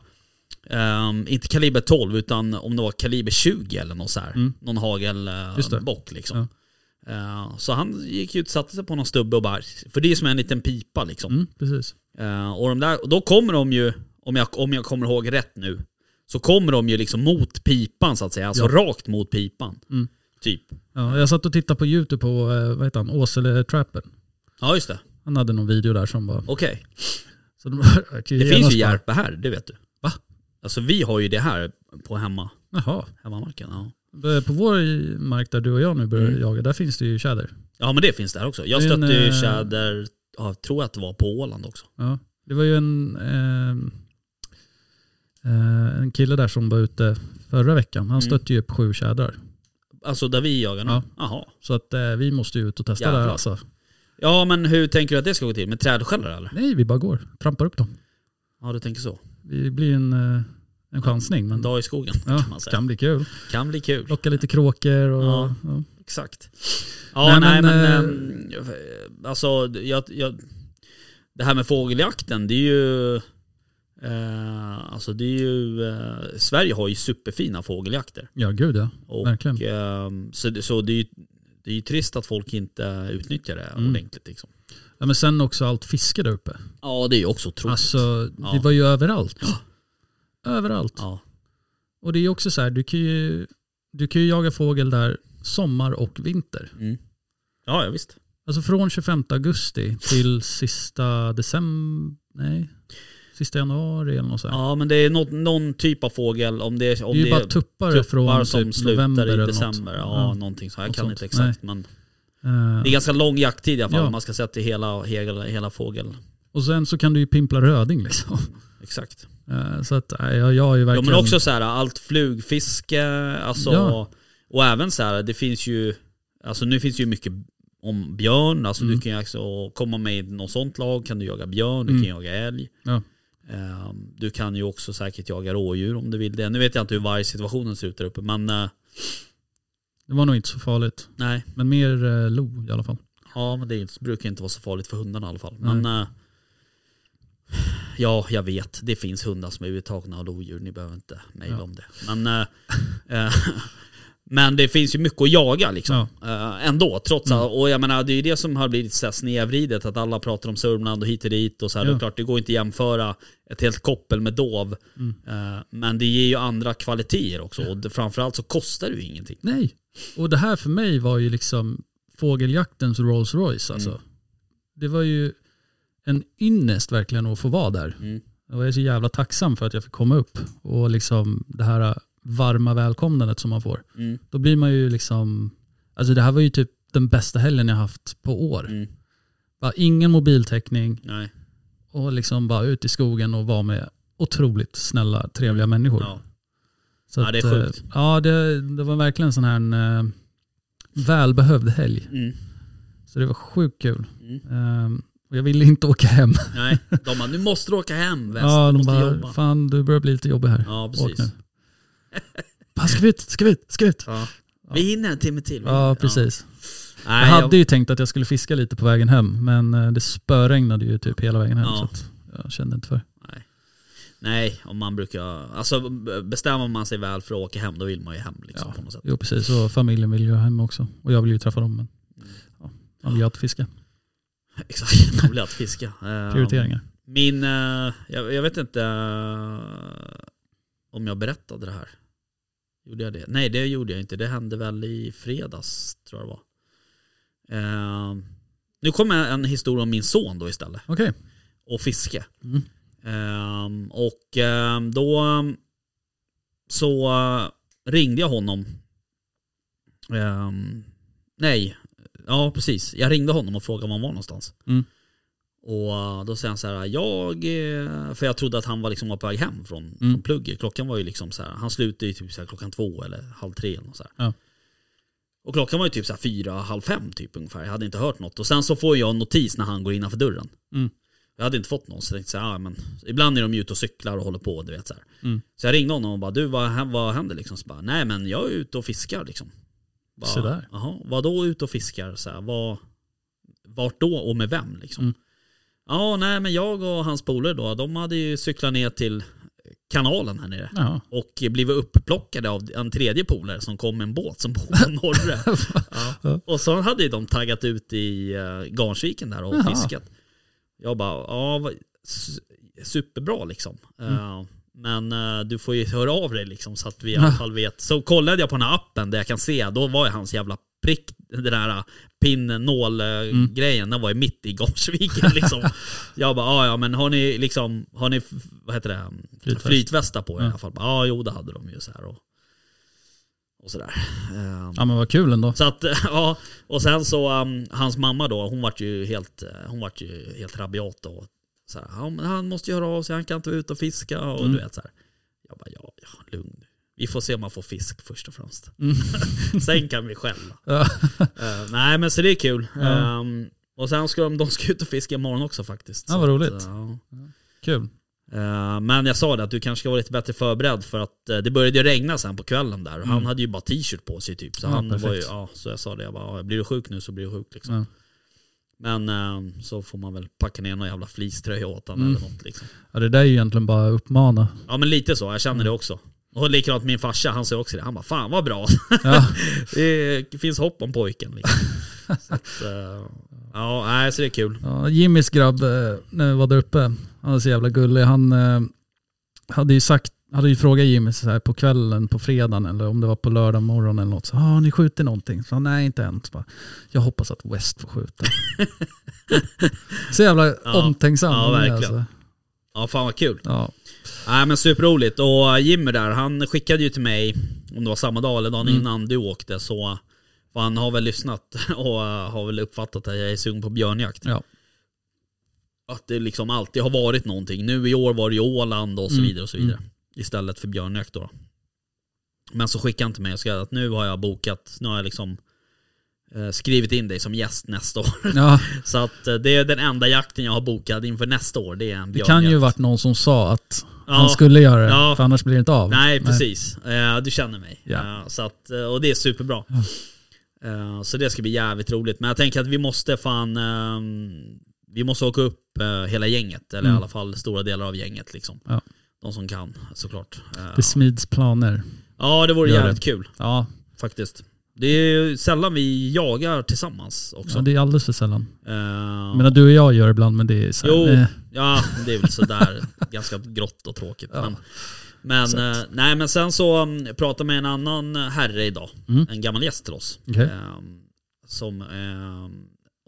ehm, inte kaliber 12 utan om det var kaliber 20 eller något så här. Mm. Någon hagelbock liksom. Eh, så han gick ut, satte sig på någon stubbe och bara, för det är som en liten pipa liksom. Mm, precis. Eh, och de där, och då kommer de ju, om jag, om jag kommer ihåg rätt nu, så kommer de ju liksom mot pipan så att säga. Alltså Ja. rakt mot pipan. Mm. Typ. Ja, jag satt och tittade på YouTube på, eh, vad heter han, Åsele Trapper. Ja just det. Han hade någon video där som var... Okej. De, Det finns ju Järpe här, det vet du. Alltså vi har ju det här på hemma, Jaha. hemmamarken. Ja. På vår mark där du och jag nu börjar Mm. jaga, där finns det ju tjäder. ja men det finns där också. Jag Det är en, stötte ju eh, tjäder, ja, tror att det var på Åland också. Ja. Det var ju en, eh, eh, en kille där som var ute förra veckan. Han Mm. stötte ju upp sju tjädrar. Alltså där vi jagar nu? Ja. Jaha. Så att eh, vi måste ju ut och testa Jävlar. där alltså. Ja men hur tänker du att det ska gå till? Med trädskällare eller? Nej, vi bara går. Trampar upp dem. Ja du tänker så. Det blir en, eh, en chansning. En Men dag i skogen ja, kan man säga. kan bli kul. Kan bli kul. Locka lite kråkor och... Ja. Ja. Exakt. Ja, Nej, nej, men, men, ehm, alltså, jag, jag, det här med fågeljakten, det är ju, eh, alltså det är ju, eh, Sverige har ju superfina fågeljakter. ja, gud ja. Och, Verkligen. ehm, så så det är ju det är ju trist att folk inte utnyttjar det Mm. ordentligt. Liksom. Ja. Men sen också allt fiske där uppe. Ja, det är ju också otroligt. Alltså, Ja. det var ju överallt. Överallt. ja. Och det är ju också så här, du kan ju, du kan ju jaga fågel där sommar och vinter. Mm. ja, ja, visst. Alltså från 25 augusti till sista december, nej, Sista januari eller något sånt. Ja men det är något, någon typ av fågel. Om det, är- om det är ju det bara tuppar, tuppar från som typ slutar november i eller december. Något. Ja, någonting så. Jag något kan sånt. inte exakt men Eh, det är ganska lång jakttid i alla fall. Ja. om Man ska sätta hela, hela, hela fågel. och sen så kan du ju pimpla röding liksom. Exakt. Eh, så att jag, jag har ju Ja verkligen... men också så här, allt flugfiske, alltså, Ja. och även så här, det finns ju, alltså nu finns ju mycket om björn, alltså Mm. du kan ju också komma med i något sånt lag, kan du jaga björn, du Mm. kan jaga älg. Ja. Ehm, Du kan ju också säkert jaga rådjur om du vill det. Nu vet jag inte hur vargsituationen ser ut där uppe, men eh, Det var nog inte så farligt. nej. Men mer eh, lo i alla fall. Ja men det är inte- brukar inte vara så farligt för hundarna i alla fall. Men eh, Ja, jag vet. Det finns hundar som är uttagna av lodjur. Ni behöver inte mejla Ja. om det. Men, eh, eh, men det finns ju mycket att jaga liksom. Ja. Eh, ändå, trots Mm. allt. Och jag menar, det är ju det som har blivit så snedvridet. Att alla pratar om Sörmland och hit och dit. Och så här. Ja. Det är klart, det går inte att jämföra ett helt koppel med dov. Mm. Eh, men det ger ju andra kvaliteter också. Och det, framförallt så kostar det ju ingenting. Nej. Och det här för mig var ju liksom fågeljaktens Rolls Royce alltså. Mm. Det var ju en ynnest verkligen att få vara där. Mm. Och jag är så jävla tacksam för att jag fick komma upp. Och liksom det här varma välkomnandet som man får. Mm. Då blir man ju liksom, alltså det här var ju typ den bästa helgen jag haft på år. Mm. Bara ingen mobiltäckning Nej. och liksom bara ut i skogen och vara med otroligt snälla, trevliga människor. Ja. Så Ja, det är att, eh, sjukt. Ja, det, det var verkligen sån här en eh, välbehövd helg. Mm. Så det var sjukt kul. Mm. Ehm, och jag ville inte åka hem. Nej, de bara nu måste du åka hem väst, ja, de bara, jobba. fan du börjar bli lite jobbig här. Ja, Åk precis. nu. Fan, ska vi ut, ska vi ut, ska vi ut? Ja. Vi hinner en timme till. Ja, precis. Nej, jag hade ju tänkt att jag skulle fiska lite på vägen hem, men eh, det spöregnade ju typ hela vägen hem. Ja. Så jag kände inte för. Nej. Om man brukar... Alltså bestämmer man sig väl för att åka hem, då vill man ju hem liksom, Ja. på något sätt. Jo precis, och familjen vill ju hem också. Och jag vill ju träffa dem. Men ja, man vill ju alltid fiska. Exakt, man vill alltid fiska. Eh, Prioriteringar. Min... eh, jag, jag vet inte eh, om jag berättade det här. Gjorde jag det? Nej, det gjorde jag inte. Det hände väl i fredags, tror jag det var. Eh, nu kommer en historia om min son då istället. Okej. Och fiske. Mm. Ehm, och ehm, då så ringde jag honom. Ehm, nej, ja precis. Jag ringde honom och frågade var han var någonstans. Mm. Och eh, då säger han så här, jag, eh, för jag trodde att han var, liksom var på väg hem från, Mm. från plugget. Klockan var ju liksom så här, han slutade ju typ så här klockan två eller halv tre eller något så. Ja. Och klockan var ju typ så här fyra, halv fem typ ungefär. Jag hade inte hört något. Och sen så får jag en notis när han går innanför dörren. Mm. Jag hade inte fått någon så jag tänkte så här, ja, men ibland är de ute och cyklar och håller på du vet så. Mm. Så jag ringde honom och bara du vad, vad händer liksom? Så bara, Nej men jag är ute och fiskar liksom. Bara, Se där. Jaha, vad då ute och fiskar? Så här, vad, vart då och med vem liksom? Mm. Ja nej men jag och hans polare då, de hade ju cyklat ner till kanalen här nere. Ja. Och blivit upplockade av en tredje polare som kom med en båt som bor på Norre. ja. Och så hade de taggat ut i uh, Garnsviken där och Jaha. fiskat. Jag bara, ja superbra liksom. Mm. Eh, men eh, du får ju höra av dig liksom så att vi i alla fall vet. Så kollade jag på den här appen där jag kan se, då var ju hans jävla prick, den där uh, pin-nål-grejen, den var ju mitt i Garnsviken liksom. jag bara, ja ja men har ni liksom, har ni, vad heter det, Flytväst. flytvästar på er i Ja. alla fall? Ja jo det hade de ju så här och, och sådär. Eh, ja men vad kul ändå. så att, ja, och sen så, um, hans mamma då, hon vart ju helt, hon vart ju helt rabiat och så här, men han måste göra av sig, han kan inte vara ute och fiska och Mm. du vet så här. Jag bara, ja, ja, lugn. Vi får se om man får fisk först och främst. Mm. sen kan vi skälla. Ja. Eh, nej men så det är kul. Ja. Ehm, och sen ska de, de ska ut och fiska imorgon också faktiskt. Ja, vad att, roligt. ja. Kul. Eh, Men jag sa det att du kanske ska vara lite bättre förberedd för att eh, det började ju regna sen på kvällen där. Mm. Han hade ju bara t-shirt på sig typ. Så, Ja, han var ju, ja, så jag sa det, jag bara, blir du sjuk nu så blir du sjuk liksom. Ja. Men eh, så får man väl packa ner någon jävla fleecetröja åt honom Mm. eller något liksom. Ja, det där är ju egentligen bara att uppmana. Ja men lite så, jag känner Mm. det också. Och likadant min farsa, han säger också det. Han bara, fan vad bra. Ja. det finns hopp om pojken liksom. så att, eh, ja, nej, så det är kul. Ja, Jimmys grabb, när vi var där uppe, han var så jävla gullig. Han eh, hade ju sagt, hade ju frågat Jimmy så här på kvällen, på fredagen eller om det var på lördag morgon eller något. Så, ah, har ni skjutit någonting? Så, nej inte än. Så bara, jag hoppas att West får skjuta. så jävla Ja. omtänksam. Ja, är, verkligen. Alltså. Ja, fan vad kul. Ja. Nej men superroligt. Och Jimmy där, han skickade ju till mig, om det var samma dag eller dagen Mm. innan du åkte, så han har väl lyssnat och har väl uppfattat att jag är sugen på björnjakt. Ja. Att det liksom alltid har varit någonting. Nu i år var det ju Åland och så Mm. vidare och så vidare. Istället för björnjakt då. Men så skickade han till mig och skrev att nu har jag bokat, nu har jag liksom eh, skrivit in dig som gäst nästa år. ja. Så att eh, det är den enda jakten jag har bokat inför nästa år, det är en Det kan ju varit någon som sa att Ja. han skulle göra det, Ja. för annars blir det inte av. Nej, precis. Eh, du känner mig. Ja. Eh, så att, eh, och det är superbra. Eh, så det ska bli jävligt roligt. Men jag tänker att vi måste fan... vi måste åka upp eh, hela gänget, eller Mm. i alla fall stora delar av gänget. Liksom. Ja. De som kan, såklart. Eh, Det smids planer. ja, det vore Gör jävligt det. kul Ja, faktiskt. Det är ju sällan vi jagar tillsammans också. ja, det är alldeles för sällan. Eh, Jag menar du och jag gör ibland men det är så här, Jo, eh, ja det är väl sådär ganska grått och tråkigt. Ja. Men, men, eh, nej, men sen så um, pratade jag med en annan herre idag, Mm. en gammal gäst till oss. Okej. ehm, som ehm,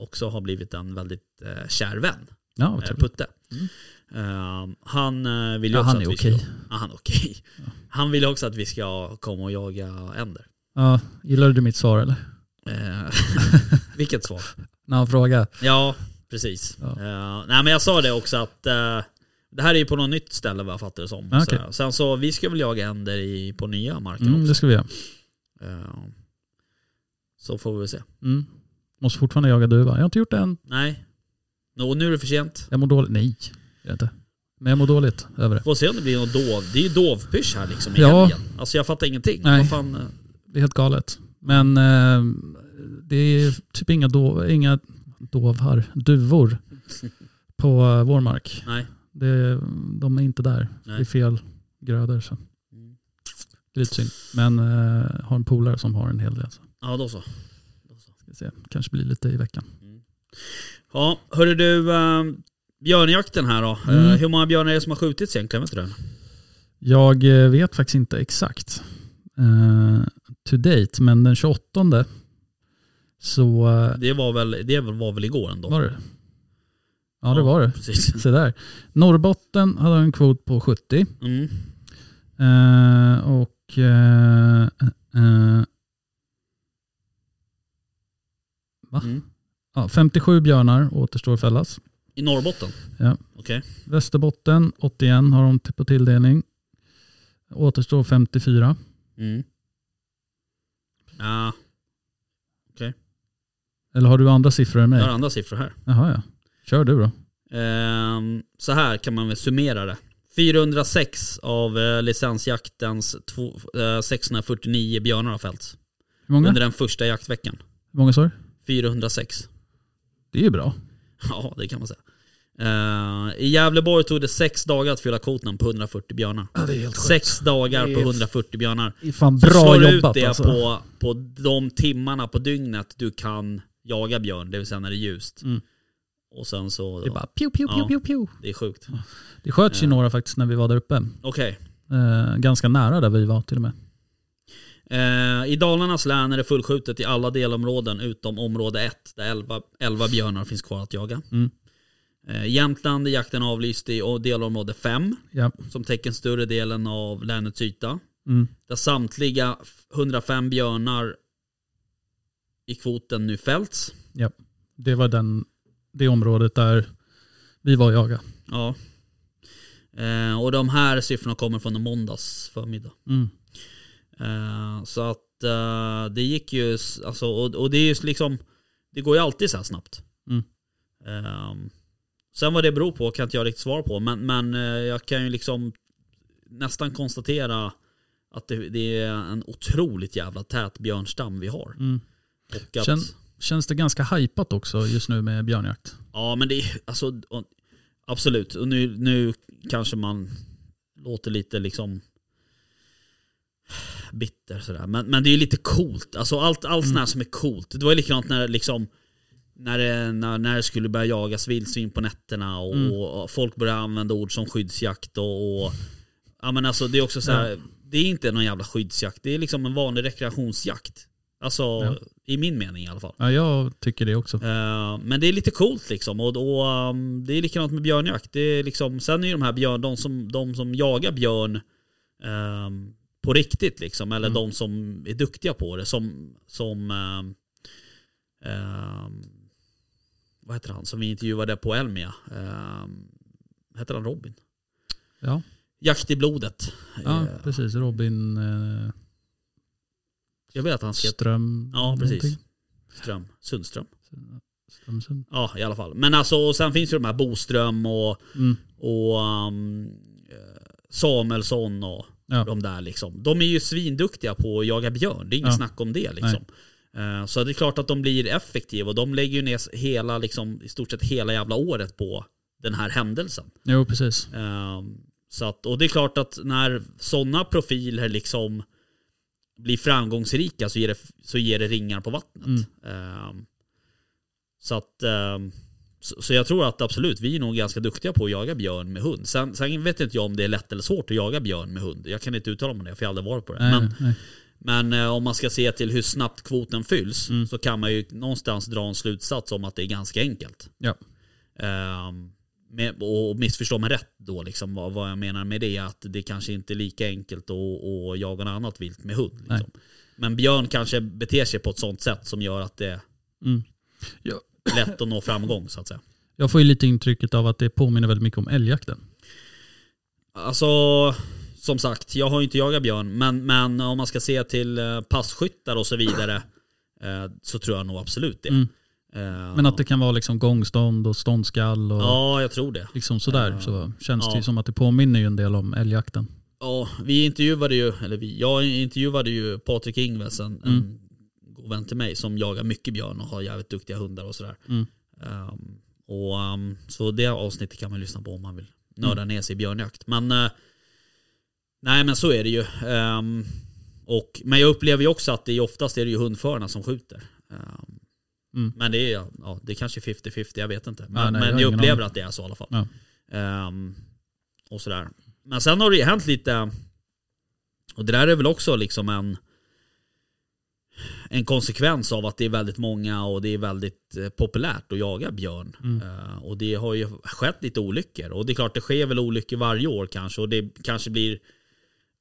också har blivit en väldigt eh, kär vän, ja, eh. Putte. Ehm, han eh, vill ju Ja, också han att är vi ska, okej. ja, han är okej. Han vill också att vi ska komma och jaga änder. Ja, gillar du mitt svar eller? Eh, vilket svar? När han frågar. Ja, precis. Ja. Eh, nej men jag sa det också att eh, det här är ju på något nytt ställe vad jag fattar det som. Ja, okej. Så, sen så, vi ska väl jaga änder i, på nya marken Mm, också. det ska vi göra. Eh, så får vi väl se. Mm. Måste fortfarande jaga duva. Jag har inte gjort det än. Nej. Nå, nu är det för sent. Jag mår dåligt. Nej, det är inte. Men jag mår dåligt över det. Får se om det blir något dov. Det är ju dovpysch här liksom Ja. ja. igen. Alltså jag fattar ingenting. Nej. Vad fan, eh, Det är helt galet. Men eh, det är typ inga, dov, inga dovhar, duvor på eh, vår mark. nej. Det, de är inte där. Nej. Det är fel grödor. Så. Mm. Det är lite synd. Men eh, har en polare som har en hel del. Så. Ja då så. Så. Ska se. Kanske blir lite i veckan. Ja, hörru du. eh, björnjakten här då. Eh, Mm. hur många björnar är det som har skjutits egentligen? Vet du det? Jag eh, vet faktiskt inte exakt eh, to date, men den 28 så Det var väl, det var väl igår ändå? var det. Ja, det var det. Precis. Se där. Norrbotten hade en kvot på 70. Mm. Eh, och eh, eh, Va? Mm. ja, 57 björnar återstår att fällas. I Norrbotten? Ja. Okej. Västerbotten 81 har de på tilldelning. Återstår 54. Mm. Ja, Eller har du andra siffror än jag har mig? andra siffror här. Jaha ja. Kör du då. Ehm, så här kan man väl summera det. 406 av eh, licensjaktens två, eh, 649 björnar har fällts. Hur många? Under den första jaktveckan. Hur många sa du? 406. Det är ju bra. Ja, det kan man säga. Eh, I Gävleborg tog det sex dagar att fylla kvoten på 140 björnar. Ja, det är helt Sex dagar Det på är- 140 björnar. Det är fan Så bra slår du jobbat ut det alltså. på, på de timmarna på dygnet du kan jaga björn, det vill säga när det är ljust. Mm. Och sen så... Det är bara pew, pew, pew, Ja. pew, pew. Det är sjukt. Det sköts ju Ja. några faktiskt när vi var där uppe. Okej. Eh, ganska nära där vi var till och med. Eh, I Dalarnas län är det fullskjutet i alla delområden utom område 1 där 11, 11 björnar finns kvar att jaga. Mm. Eh, Jämtland är jakten avlyst i delområde 5 Ja. som täcker större delen av länets yta. Mm. Där samtliga 105 björnar i kvoten nu fällts. Det var den, det området där vi var och jagade. Ja. Eh, och de här siffrorna kommer från en måndags förmiddag. Mm. Eh, så att eh, det gick ju, alltså, och, och det är ju liksom, det går ju alltid så här snabbt. Mm. Eh, sen vad det beror på kan inte jag riktigt svara på, men, men jag kan ju liksom nästan konstatera att det, det är en otroligt jävla tät björnstam vi har. Mm. Att, Känn- Känns det ganska hypat också just nu med björnjakt? Ja men det är alltså, absolut. Och nu, nu kanske man låter lite liksom bitter sådär. Men, men det är ju lite coolt. Alltså allt, allt sånt här som är coolt. Det var ju likadant när liksom när det, när, när det skulle börja jagas vildsvin på nätterna och, Mm. och folk började använda ord som skyddsjakt och, och ja men alltså det är också så här, det är inte någon jävla skyddsjakt. Det är liksom en vanlig rekreationsjakt. Alltså Ja. i min mening i alla fall. Ja, jag tycker det också. Eh, men det är lite coolt liksom. Och, och um, det är likadant med björnjakt. Det är liksom, sen är ju de här björn, de som, de som jagar björn ehm, på riktigt liksom. Eller Mm. de som är duktiga på det. Som, som ehm, ehm, vad heter han som vi intervjuade på Elmia? Um, heter han Robin? Ja, Jakt i blodet. ja Eh, precis. Robin eh, jag vet att han skrev... Ström... Ja, precis. någonting. Ström. Sundström. Strömsund. Ja, i alla fall. Men alltså, sen finns ju de här Boström och, Mm. och um, eh, Samuelsson och Ja. de där liksom. De är ju svinduktiga på att jaga björn. Det är inget Ja. snack om det liksom. Eh, Så det är klart att de blir effektiva och de lägger ju ner hela, liksom, i stort sett hela jävla året på den här händelsen. Jo, precis. Ehm, Så att, och det är klart att när sådana profiler liksom blir framgångsrika så ger det, så ger det ringar på vattnet. Mm. Ehm, Så att ehm, så, så jag tror att absolut, vi är nog ganska duktiga på att jaga björn med hund. Sen, sen vet inte jag om det är lätt eller svårt att jaga björn med hund. Jag kan inte uttala mig om det, för jag har aldrig varit på det. Nej, Men, nej. men eh, om man ska se till hur snabbt kvoten fylls Mm. så kan man ju någonstans dra en slutsats om att det är ganska enkelt. Ja. Ehm, med, och missförstå mig rätt då, liksom, vad, vad jag menar med det är att det kanske inte är lika enkelt att, att jaga något annat vilt med hund. Liksom. Men björn kanske beter sig på ett sånt sätt som gör att det Mm. Ja. Lätt att nå framgång så att säga. Jag får ju lite intrycket av att det påminner väldigt mycket om älgjakten. Alltså, som sagt, jag har ju inte jagat björn, men, men om man ska se till eh, passkyttar och så vidare eh, så tror jag nog absolut det. Mm. Eh, Men att det kan vara liksom gångstånd och ståndskall och Ja, jag tror det. liksom sådär. Så känns det Ja. ju som att det påminner ju en del om älgjakten. Ja, vi intervjuade ju, eller vi, jag intervjuade ju Patrik Ingves, en, Mm. en god vän till mig som jagar mycket björn och har jävligt duktiga hundar och sådär. Mm. Ehm, och, um, så det avsnittet kan man lyssna på om man vill nörda ner sig i björnjakt. Men eh, nej men så är det ju. Ehm, och, men jag upplever ju också att det är oftast är det ju hundförarna som skjuter. Mm. Men det är, ja, det är kanske 50-50, jag vet inte. Men, nej, jag men jag ingen upplever aning. att det är så i alla fall. Ja. Och sådär. Men sen har det ju hänt lite, och det där är väl också liksom en en konsekvens av att det är väldigt många och det är väldigt eh, populärt att jaga björn. Mm. Eh, och det har ju skett lite olyckor. Och det är klart det sker väl olyckor varje år kanske. Och det kanske blir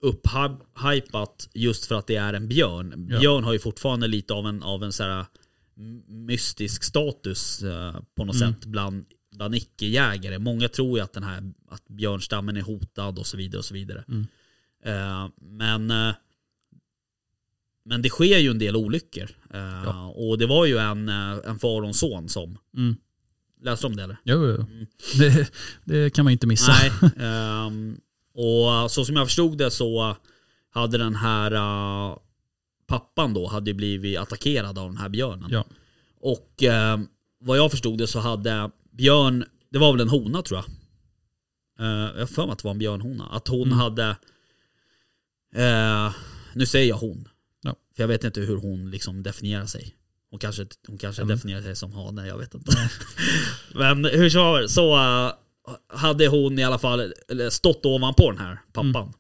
upphypat just för att det är en björn. Ja. Björn har ju fortfarande lite av en, av en så här mystisk status eh, på något Mm. sätt bland, bland icke-jägare. Många tror ju att, den här, att björnstammen är hotad och så vidare. och så vidare. Mm. Eh, men, men det sker ju en del olyckor. Eh, Ja. Och det var ju en, eh, en far och en son som, Mm. läste du om det eller? Jo, jo. Mm. Det, det kan man inte missa. Nej. ehm, och så som jag förstod det så hade den här eh, pappan då hade ju blivit attackerad av den här björnen. Ja. Och eh, vad jag förstod det så hade björn, det var väl en hona tror jag. Eh, jag har för mig att det var en björnhona. Att hon Mm. hade, nu säger jag hon. För jag vet inte hur hon liksom definierar sig. Hon kanske, hon kanske Mm. definierar sig som hane, jag vet inte. Men hur som helst, så eh, hade hon i alla fall stått ovanpå den här pappan. Mm.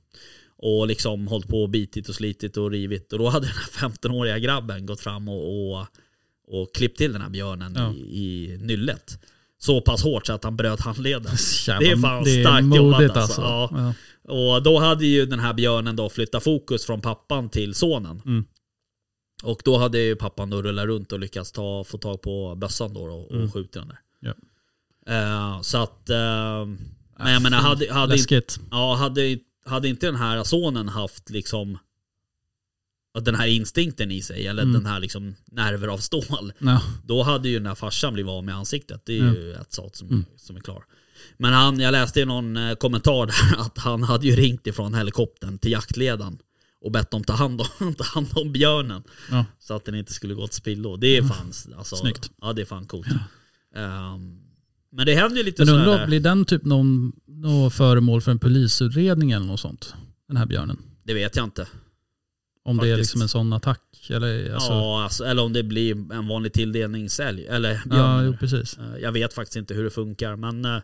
Och liksom hållit på och bitit och slitit och rivit. Och då hade den här 15-åriga grabben gått fram och, och, och klippt till den här björnen Ja. i, i nyllet. Så pass hårt så att han bröt handleden. Jävlar, Det är fan det är starkt jobbat alltså. alltså. Ja. Ja. Och då hade ju den här björnen då flyttat fokus från pappan till sonen. Mm. Och då hade ju pappan då rullat runt och lyckats ta, få tag på bössan då och, och Mm. skjutit den där. Ja. Eh, så att... eh, men jag menar, hade, hade, inte, Läskigt. ja, hade, hade inte den här sonen haft liksom den här instinkten i sig, eller Mm. den här liksom nerver av stål. Ja. Då hade ju den här farsan blivit av med ansiktet. Det är Ja. ju ett sak som, Mm. som är klar. Men han, jag läste i någon eh, kommentar där att han hade ju ringt ifrån helikoptern till jaktledaren och bett dem ta hand om, ta hand om björnen. Ja. Så att den inte skulle gå till spillo. Det är fan, alltså, Snyggt. Ja det är fan coolt. Ehm, men det händer ju lite Men sådär undrar, där. blir den typ någon, någon föremål för en polisutredning eller något sånt? Den här björnen. Det vet jag inte. Om det är Faktiskt. liksom en sån attack? Eller, alltså, ja, alltså, eller om det blir en vanlig tilldelningsälg. Eller ja, björn. jo, precis. Eh, Jag vet faktiskt inte hur det funkar men eh,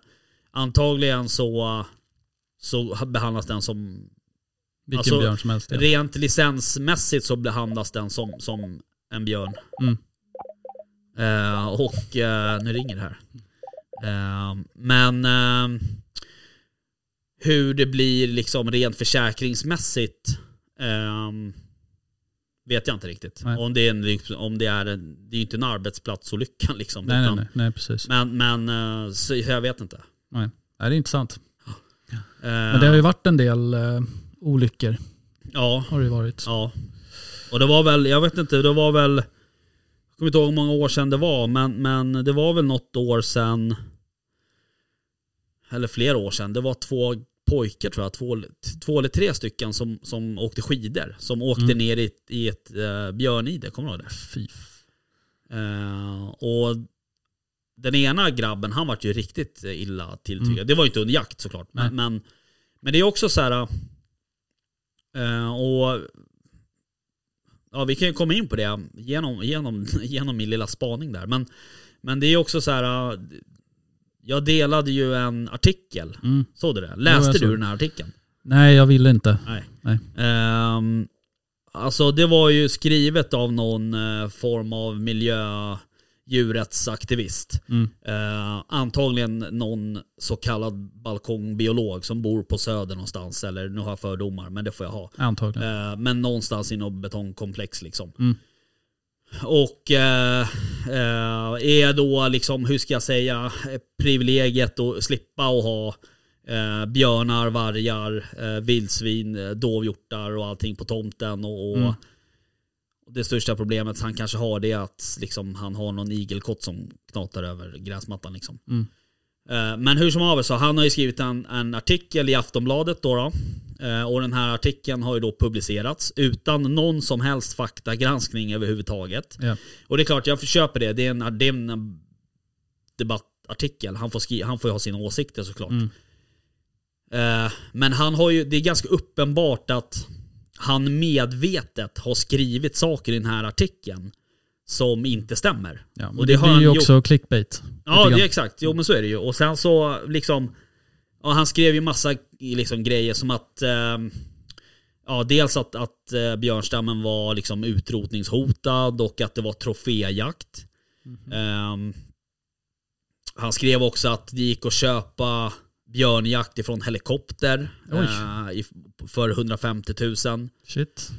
antagligen så, så behandlas den som Vilken Alltså, björn som helst. Ja. Rent licensmässigt så behandlas den som, som en björn. Mm. Eh, och eh, nu ringer det här. Eh, men eh, hur det blir liksom rent försäkringsmässigt eh, vet jag inte riktigt. Nej. Om det är, en, om det är, en, det är ju inte en arbetsplatsolycka liksom. Nej, nej, utan- nej, nej, precis. Men, men eh, så jag vet inte. Nej. Nej, det är intressant. Eh, Men det har ju varit en del olyckor. Ja, Har det varit. ja. Och det var väl, jag vet inte, det var väl, jag kommer inte ihåg hur många år sedan det var, men, men det var väl något år sedan, eller flera år sedan, det var två pojkar tror jag, två, två eller tre stycken som, som åkte skidor. Som åkte Mm. ner i, ett- i ett uh, björnide, kommer du ihåg det? Fy. Eh, och den ena grabben, han vart ju riktigt eh, illa tilltygad. Mm. Det var ju inte under jakt såklart. Men, men, men det är också så här. Eh, och Ja vi kan ju komma in på det genom, genom, genom min lilla spaning där. Men, men det är också så här. eh, Jag delade ju en artikel. Mm. Såg du det? Läste jag du den här artikeln? Nej, jag ville inte. Nej. Nej. Ehm, alltså det var ju skrivet av någon eh, form av miljö djurrättsaktivist. Mm. Eh, antagligen någon så kallad balkongbiolog som bor på söder någonstans. Eller nu har jag fördomar men det får jag ha. Antagligen. Eh, men någonstans i något betongkomplex liksom. Mm. Och eh, eh, är då liksom, hur ska jag säga, privilegiet att slippa att ha eh, björnar, vargar, eh, vildsvin, eh, dovhjortar och allting på tomten. Och, och Mm. Det största problemet han kanske har det är att liksom, han har någon igelkott som knatar över gräsmattan. Liksom. Mm. Eh, Men hur som haver så han har ju skrivit en, en artikel i Aftonbladet då, då. Eh, Och den här artikeln har ju då publicerats utan någon som helst faktagranskning överhuvudtaget. Ja. Och det är klart, jag köper det. Det är en, det är en debattartikel. Han får, skri, han får ju ha sina åsikter såklart. Mm. Eh, Men han har ju, det är ganska uppenbart att han medvetet har skrivit saker i den här artikeln som inte stämmer. Ja, och det, det blir ju gjort. också clickbait. Ja, det exakt. Jo men så är det ju. Och sen så liksom, ja, han skrev ju massa liksom, grejer som att, eh, ja dels att, att eh, björnstammen var liksom utrotningshotad och att det var troféjakt. Mhm. Eh, han skrev också att det gick att köpa björnjakt ifrån helikopter eh, för 150 000. Shit.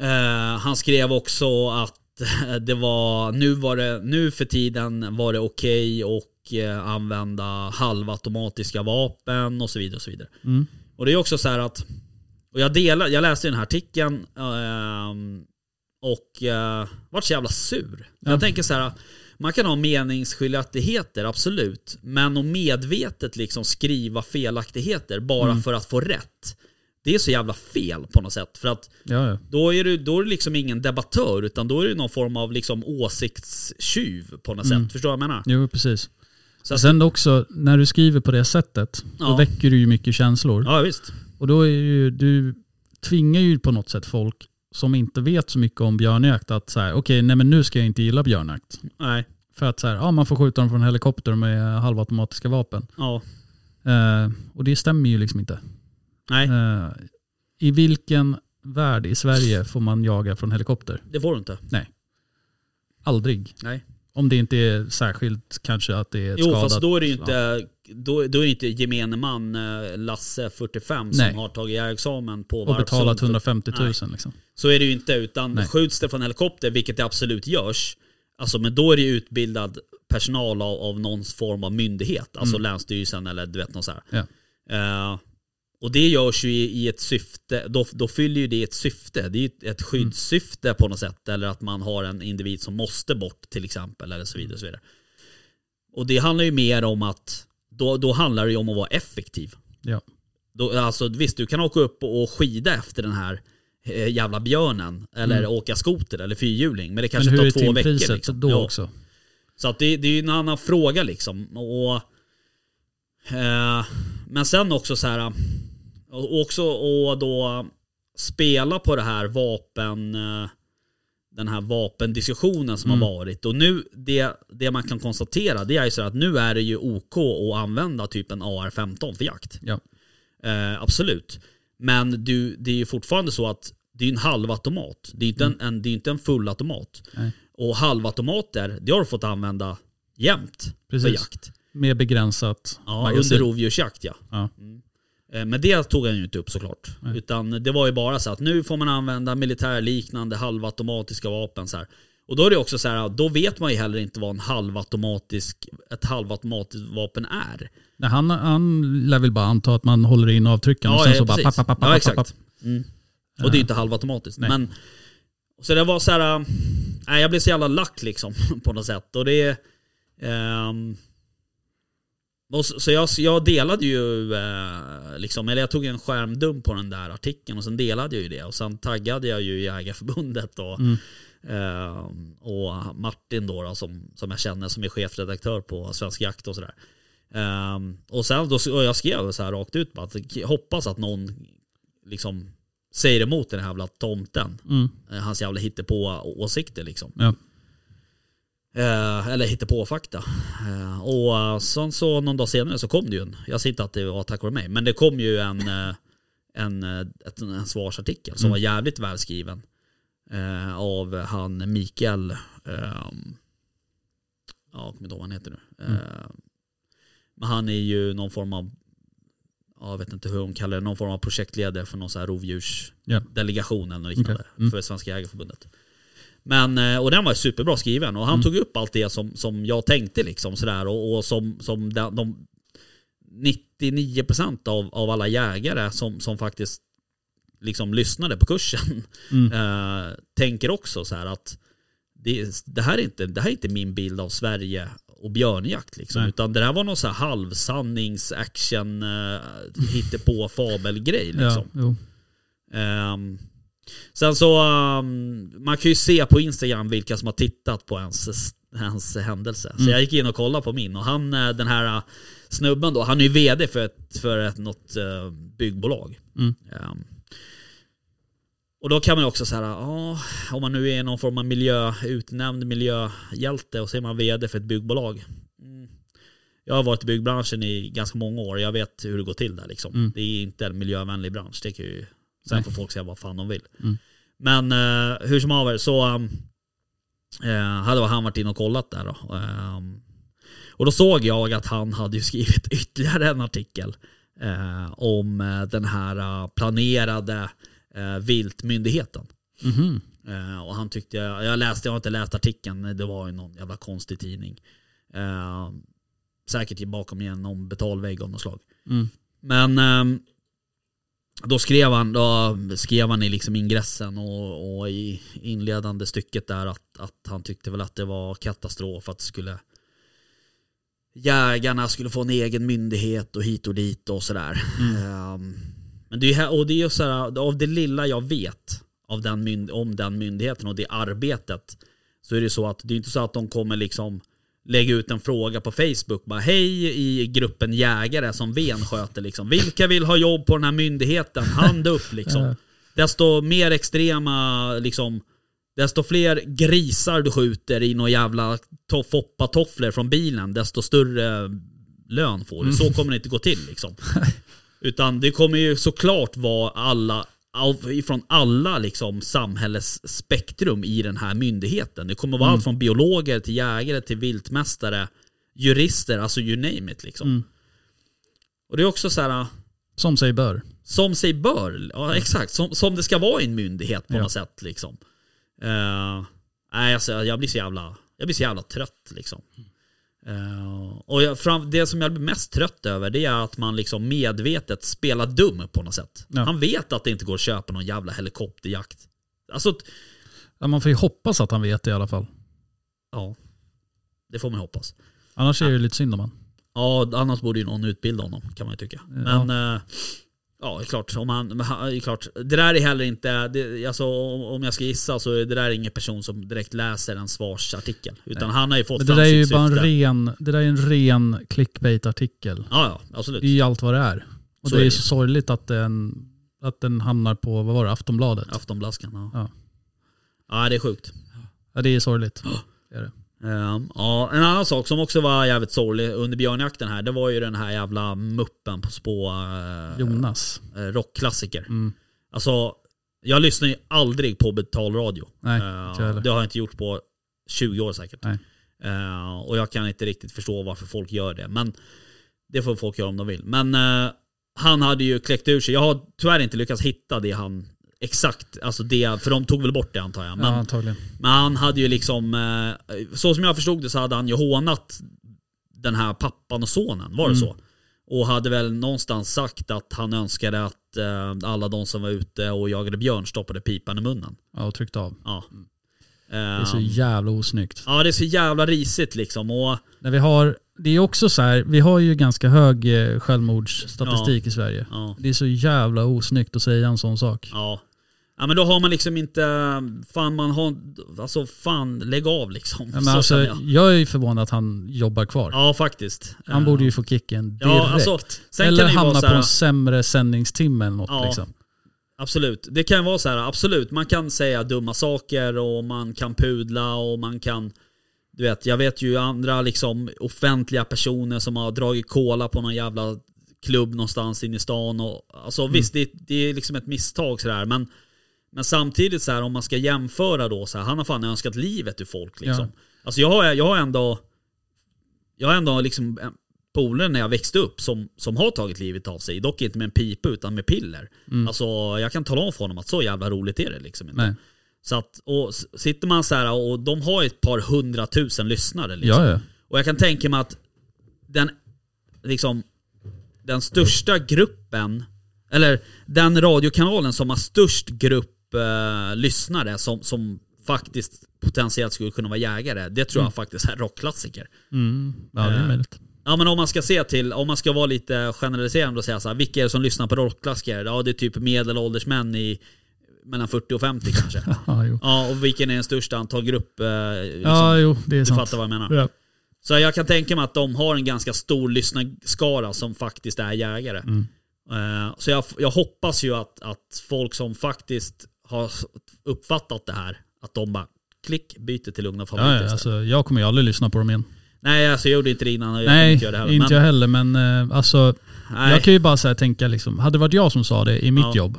Eh, han skrev också att det var, nu, var det, nu för tiden var det okej att eh, använda halvautomatiska vapen och så vidare. Och så vidare. Mm. Och det är också så här att, och jag, delar, jag läste den här artikeln ehm, och uh, vart så jävla sur. Ja. Jag tänker så här, man kan ha meningsskiljaktigheter, absolut. Men att medvetet liksom skriva felaktigheter bara Mm. för att få rätt. Det är så jävla fel på något sätt. För att Ja, ja. då är du då är du liksom ingen debattör utan då är du någon form av liksom åsiktstjuv på något Mm. sätt. Förstår du vad jag menar? Jo, precis. Så att, sen också, när du skriver på det sättet, då Ja. väcker du ju mycket känslor. ja visst. Och då är ju, du tvingar ju på något sätt folk som inte vet så mycket om björnjakt att så här, okej, nej men nu ska jag inte gilla björnjakt. Nej. För att så här, ja, man får skjuta dem från helikopter med halvautomatiska vapen. Ja. Eh, och det stämmer ju liksom inte. Nej, Eh, I vilken värld i Sverige får man jaga från helikopter? det får du inte. Aldrig. Nej. Om det inte är särskilt kanske att det är ett Jo skadat. fast då är det ju inte, då, då är det inte gemene man eh, Lasse 45 Nej. som har tagit jägarexamen på och betalat för- 150 000 Nej. liksom. Så är det ju inte utan Nej. skjuts det från helikopter, vilket det absolut görs. Alltså men då är det ju utbildad personal av, av någon form av myndighet. Alltså Mm. Länsstyrelsen eller du vet något så här. Ja. Eh, och det görs ju i, ett syfte, då, då fyller ju det ett syfte. Det är ju ett, skyddssyfte på något sätt. Eller att man har en individ som måste bort till exempel. Eller så vidare. Och, så vidare. och det handlar ju mer om att, då, då handlar det ju om att vara effektiv. Ja. Då, alltså visst, du kan åka upp och skida efter den här eh, jävla björnen. Eller Mm. åka skoter eller fyrhjuling. Men det Men kanske hur är tar två veckor. timpriset Liksom. då Ja. också? Så att det, det är ju en annan fråga liksom. Och, eh, men sen också så här. Och också och då spela på det här vapen... Eh, den här vapendiskussionen som Mm. har varit. Och nu, det, det man kan konstatera det är ju så att nu är det ju OK att använda typ en AR-15 för jakt. Ja. Eh, absolut. Men du, det är ju fortfarande så att det är en halvautomat. Det är inte, en, en, det är inte en fullautomat. Nej. Och halvautomater, det har du fått använda jämt för Precis. jakt. Med begränsat Ja, magasin. under rovdjursjakt ja. Ja. Eh, Men det tog han ju inte upp såklart. Utan det var ju bara så att nu får man använda militärliknande halvautomatiska vapen så här. Och då är det också så här, då vet man ju heller inte vad en halvautomatisk, ett halvautomatiskt vapen är. Nej, han, han lär väl bara anta att man håller in avtrycken och sen så bara precis. papp, papp, papp, ja, exakt. papp. Mm. Och det är ju inte halvautomatiskt. Nej. Men, så det var så här, nej, jag blev så jävla lack liksom på något sätt. Och det ehm, och så, så jag, jag delade ju, eh, liksom, eller jag tog en skärmdump på den där artikeln och sen delade jag ju det. Och sen taggade jag ju Jägarförbundet och, Mm. ehm, och Martin då, då som, som jag känner som är chefredaktör på Svensk Jakt och sådär. Ehm, och sen då, och jag skrev så här rakt ut bara att hoppas att någon liksom säger emot den här jävla tomten. Mm. Eh, Hans jävla hittepå åsikter liksom. Ja. Eh, eller hittepå fakta. Eh, och eh, sen så någon dag senare så kom det ju en, jag säger inte att det var tack vare mig, men det kom ju en, eh, en, eh, ett, en svarsartikel som Mm. var jävligt välskriven. Eh, av han Mikael, ja jag kommer inte ihåg vad han heter nu. Mm. Eh, men han är ju någon form av, ja, jag vet inte hur de kallar det, någon form av projektledare för någon sån här rovdjursdelegation eller något liknande Okej. Mm. för Svenska Jägareförbundet. Men, eh, och den var superbra skriven och han Mm. tog upp allt det som, som jag tänkte liksom sådär och, och som, som de, de 99% av, av alla jägare som, som faktiskt liksom lyssnade på kursen Mm. eh, tänker också så här att det, det, här är inte, det här är inte min bild av Sverige och björnjakt liksom. Nej. Utan det där var någon så här halvsannings action uh, hittepå fabelgrej liksom. Ja, jo. Sen så, ehm, man kan ju se på Instagram vilka som har tittat på ens, ens händelse. Så Mm. jag gick in och kollade på min och han, eh, den här eh, snubben då, han är ju vd för, ett, för ett, något eh, byggbolag. Mm. Ehm, och då kan man ju också säga, ja, om man nu är någon form av miljö, utnämnd miljöhjälte och så är man vd för ett byggbolag. Mm. Jag har varit i byggbranschen i ganska många år, jag vet hur det går till där liksom. Mm. Det är inte en miljövänlig bransch, det kan ju, sen Nej. får folk säga vad fan de vill. Mm. Men eh, hur som haver så um, eh, hade han varit inne och kollat där då. Ehm, och då såg jag att han hade ju skrivit ytterligare en artikel eh, om eh, den här eh, planerade eh, viltmyndigheten. Mhm. Eh, och han tyckte, jag läste, jag har inte läst artikeln, det var ju någon jävla konstig tidning. Eh, säkert bakom igen någon betalvägg av något slag. Mm. Men ehm, då skrev han, då skrev han i liksom ingressen och, och i inledande stycket där att, att han tyckte väl att det var katastrof att skulle jägarna skulle få en egen myndighet och hit och dit och sådär. Ehm, men det är och det är ju så här, av det lilla jag vet av den om den myndigheten och det arbetet så är det så att det är inte så att de kommer liksom lägga ut en fråga på Facebook bara hej i gruppen jägare som Ven sköter liksom. Vilka vill ha jobb på den här myndigheten? Hand upp liksom. Desto mer extrema liksom Desto fler grisar du skjuter i några jävla to- foppatofflor från bilen, desto större lön får du. Så kommer det inte gå till liksom. Utan det kommer ju såklart vara alla, av- ifrån alla liksom samhällets spektrum i den här myndigheten. Det kommer vara allt från biologer till jägare till viltmästare, jurister, alltså you name it liksom. Mm. Och det är också så här Som sig bör. som sig bör. Ja, exakt. Som, som det ska vara i en myndighet på Ja. något sätt. Liksom. Eh, nej, alltså, jag blir så jävla, jag blir så jävla trött liksom. Eh, och jag, fram, det som jag blir mest trött över det är att man liksom medvetet spelar dum på något sätt. Ja. Han vet att det inte går att köpa någon jävla helikopterjakt. Alltså, Ja, man får ju hoppas att han vet det i alla fall. ja. Det får man hoppas. Annars är det ju lite synd om han. Ja, annars borde ju någon utbilda honom kan man ju tycka. Men eh, ja, det är klart. Om han, det är klart. Det där är heller inte, det, alltså, om jag ska gissa så är det där är ingen person som direkt läser en svarsartikel. Utan han har ju fått Men det fram där är ju sitt bara en syfte. ren, det där är en ren clickbait-artikel. Ja, ja, absolut. Det är ju allt vad det är. Och Så det är är det. så sorgligt att den, att den hamnar på, vad var det, Aftonbladet? Aftonblaskan, ja. Ja. ja. det är sjukt. Ja, det är sorgligt. Det är det. Ehm, ja, en annan sak som också var jävligt sorglig under björnjakten här, det var ju den här jävla muppen på spå uh, Jonas. rockklassiker. Mm. Alltså, Jag lyssnar ju aldrig på betalradio. Nej, Eh, heller. det har jag inte gjort på 20 år säkert. Nej. Eh, och jag kan inte riktigt förstå varför folk gör det. Men det får folk göra om de vill. Men eh, han hade ju kläckt ur sig. Jag har tyvärr inte lyckats hitta det han exakt, alltså det, för de tog väl bort det antar jag. Men, ja, antagligen. men han hade ju liksom, eh, så som jag förstod det så hade han ju hånat den här pappan och sonen, var det Mm. så? Och hade väl någonstans sagt att han önskade att eh, alla de som var ute och jagade björn stoppade pipan i munnen. Ja, och tryckt av. Ja. Det är så jävla osnyggt. Ja det är så jävla risigt liksom. Och, När vi har, det är också så här, vi har ju ganska hög eh, självmordsstatistik i Sverige. ja, Det är så jävla osnyggt att säga en sån sak. ja. Ja men då har man liksom inte, fan man har, alltså fan lägg av liksom. Ja, men så alltså, jag. jag är ju förvånad att han jobbar kvar. Ja faktiskt. Han borde ju få kicken direkt. Ja, alltså, Eller hamna på en sämre sändningstimme eller något Ja. liksom. Absolut. Det kan vara så här, absolut. Man kan säga dumma saker och man kan pudla och man kan... Du vet, jag vet ju andra liksom offentliga personer som har dragit cola på någon jävla klubb någonstans inne i stan. Och, alltså visst, det, det är liksom ett misstag sådär. Men, men samtidigt så här om man ska jämföra då så här, han har fan önskat livet ur folk liksom. Ja. Alltså jag har, jag har ändå... Jag har ändå liksom en polare när jag växte upp som, som har tagit livet av sig. Dock inte med en pipa utan med piller. Alltså jag kan tala om för honom att så jävla roligt är det liksom inte. Nej. Så att, och sitter man så här och de har ett par hundratusen lyssnare liksom. Ja, ja. Och jag kan tänka mig att den, liksom, den största gruppen, eller den radiokanalen som har störst grupp eh, lyssnare som, som faktiskt potentiellt skulle kunna vara jägare, det tror jag faktiskt är rockklassiker. Mm. Ja, det är Eh, möjligt. Ja men om man ska se till, om man ska vara lite generaliserande och säga så här, vilka är det som lyssnar på rockklassiker? Ja det är typ medelålders män i mellan 40 och 50 kanske. Ja, jo. Ja, och vilken är den största antal grupp? Eh, liksom, Ja, jo, det är du sant. fattar vad jag menar. Ja. Så jag kan tänka mig att de har en ganska stor lyssnarskara som faktiskt är jägare. Mm. Eh, så jag, jag hoppas ju att, att folk som faktiskt har uppfattat det här, att de bara klick, byter till lugna favoriter Ja, ja, alltså, jag kommer ju aldrig lyssna på dem igen. Nej, alltså jag gjorde inte det innan och jag Nej, inte göra det heller. inte Men- jag heller. Men eh, alltså, nej. jag kan ju bara så tänka liksom, hade det varit jag som sa det i mitt Ja. jobb,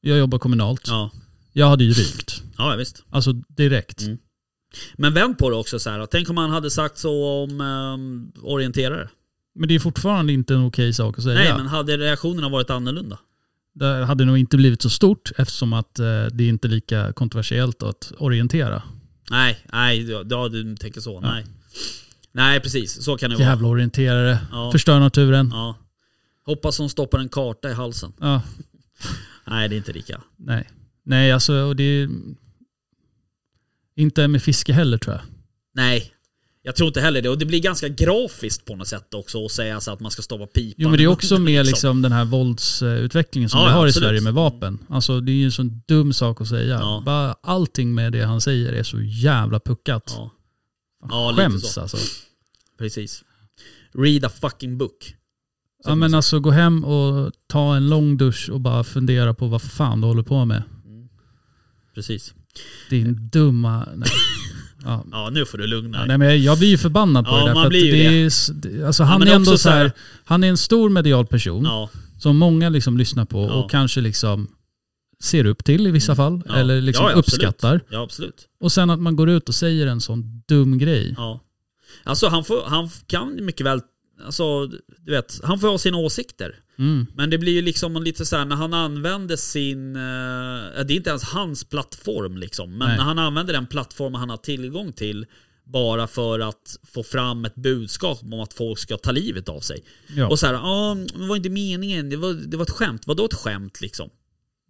jag jobbar kommunalt, Ja. jag hade ju rykt. ja, visst. Alltså direkt. Mm. Men vänd på det också så här. Tänk om man hade sagt så om um, orienterare. Men det är fortfarande inte en okej sak att säga. Nej, men hade reaktionerna varit annorlunda? Det hade nog inte blivit så stort eftersom att eh, det är inte lika kontroversiellt att orientera. Nej, nej, ja, ja, du tänker så. Nej. Nej, precis. Så kan det vara. Jävla orienterare, Ja. förstör naturen. Ja. Hoppas hon stoppar en karta i halsen. Ja, Nej, det är inte lika. nej. Nej, alltså och det är inte med fiske heller tror jag. Nej, jag tror inte heller det. Och det blir ganska grafiskt på något sätt också att säga så att man ska stoppa pipan. Jo men det är också med liksom den här våldsutvecklingen som Ja, vi har absolut. i Sverige med vapen. Alltså det är ju en sån dum sak att säga. Ja. Bara allting med det han säger är så jävla puckat. Ja, Ja, lite Skäms så. alltså. precis. Read a fucking book. Ja men alltså gå hem och ta en lång dusch och bara fundera på vad fan du håller på med. Precis. Din dumma... Nej. Ja. Ja, nu får du lugna Ja, dig. nej, men jag blir ju förbannad på Ja, det där. man För blir ju det det. är, alltså han men är ändå så här, här- han är en stor medial person Ja, som många liksom lyssnar på Ja. och kanske liksom ser upp till i vissa fall. ja. Eller liksom Ja, ja, uppskattar. Ja, absolut. Och sen att man går ut och säger en sån dum grej. Ja. Alltså han, får, han kan mycket väl, alltså du vet, han får ha sina åsikter. Mm. Men det blir ju liksom lite så här när han använder sin, eh, det är inte ens hans plattform liksom. Men Nej. när han använder den plattformen han har tillgång till bara för att få fram ett budskap om att folk ska ta livet av sig. Ja. Och så här, ja, det var inte meningen, det var, det var ett skämt. Vadå ett skämt liksom?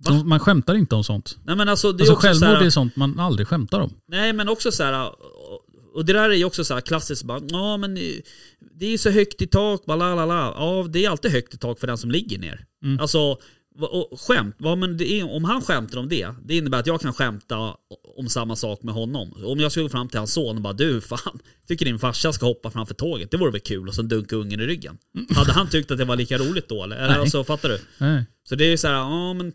Va? Man skämtar inte om sånt. Nej men alltså det är Alltså också så självmord här, är sånt man aldrig skämtar om. Nej men också så här. Och det där är ju också så här klassiskt bara, ja men det är ju så högt i tak, bara la la la. Ja det är alltid högt i tak för den som ligger ner. Mm. Alltså, och skämt, ja, men är, om han skämtar om det, det innebär att jag kan skämta om samma sak med honom. Om jag skulle gå fram till hans son och bara du fan, tycker din farsa ska hoppa framför tåget, det vore väl kul och sen dunka ungen i ryggen. Hade han tyckt att det var lika roligt då eller? Nej. alltså, fattar du? Nej. Så det är ju så här, ja men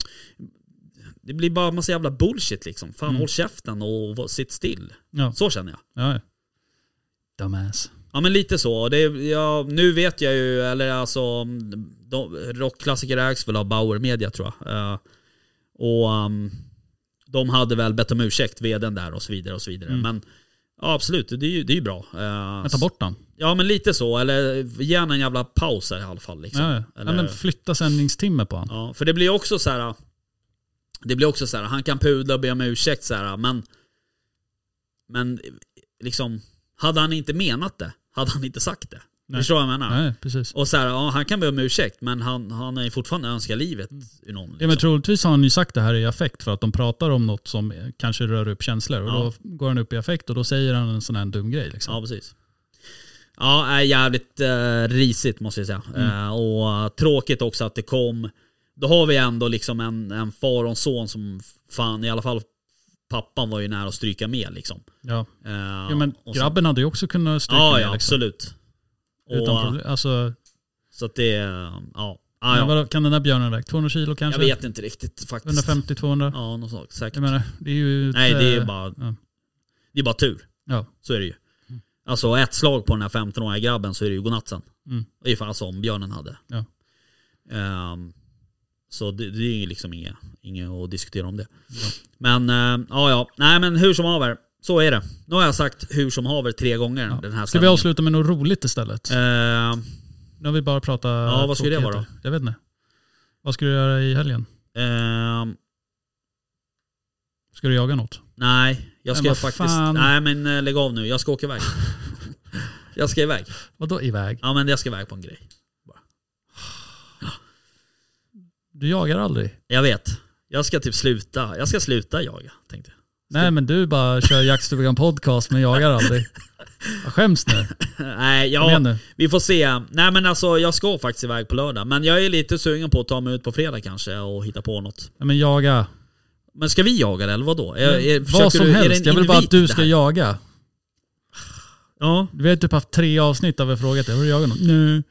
det blir bara massa jävla bullshit liksom. Fan håll käften och sitt still. Ja. Så känner jag. Ja. Dumbass. Ja men lite så. Det, ja, nu vet jag ju, eller alltså, de, rockklassiker ägs väl av Bauer Media tror jag. Eh, Och um, de hade väl bett om ursäkt, vdn där och så vidare och så vidare. Mm. Men ja, absolut, det är ju, det är ju bra. Uh, Men ta bort den. Ja men lite så, eller ge en jävla paus här i alla fall. Liksom. Ja, ja. Eller, men flytta sändningstimme på han. ja, för det blir också så här. Det blir också så här, han kan pudla och be om ursäkt så här, men Men liksom, hade han inte menat det, hade han inte sagt det. Nej. Förstår du vad jag menar? Nej, precis. Och så här, ja, han kan be om ursäkt, men han, han är fortfarande önskar livet ur någon. Ja, men Liksom. troligtvis har han ju sagt det här i affekt för att de pratar om något som kanske rör upp känslor. Och Ja. då går han upp i affekt och då säger han en sån här dum grej. Liksom. Ja, precis. Ja, är jävligt eh, risigt måste jag säga. Mm. Eh, och tråkigt också att det kom. Då har vi ändå liksom en, en far och en son som fan, i alla fall pappan var ju nära att stryka med liksom. Ja. Eh, ja, men grabben hade ju också kunnat stryka Ja, med. ja liksom. absolut. Utan Och, problem. Alltså, så att det, ja. ja, men ja. vadå, kan den där björnen väga? 200 kilo Jag kanske? vet inte riktigt faktiskt. 150-200? Ja, något sånt. Säkert. Jag menar, det är ju... ett, Nej, det är eh, bara, ja. det är bara tur. Ja. Så är det ju. Alltså ett slag på den här 15-åriga grabben så är det ju godnatt sen. Mm. Ifall som björnen hade. Ja. Ehm, så det, det är ju liksom inget, inget att diskutera om det. Men eh, ja, ja. Nej men hur som haver. Så är det. Nu har jag sagt hur som haver tre gånger Ja. den här Ska vi avsluta med något roligt istället? Ehm, Nu har vi bara pratat Ja, vad skulle det vara tråkigheter. Jag vet inte. Vad ska du göra i helgen? ehm, Ska du jaga något? nej, jag Men ska vad faktiskt... fan. Nej men lägg av nu, jag ska åka iväg. jag ska iväg. Vadå iväg? Ja men jag ska iväg på en grej. Du jagar aldrig? Jag vet. Jag ska typ sluta. Jag ska sluta jaga, tänkte jag. Nej men du bara kör Jaktstugan podcast men jagar aldrig. Jag skäms nu. Nej, ja, nu. vi får se. Nej men alltså jag ska faktiskt iväg på lördag. Men jag är lite sugen på att ta mig ut på fredag kanske och hitta på något. Nej, men jaga. Men ska vi jaga det eller vadå? Är, är, Vad som du- helst. Jag vill bara att du ska jaga. Ja. Vi har typ haft tre avsnitt där vi frågat dig. Har du jagat något? Nej.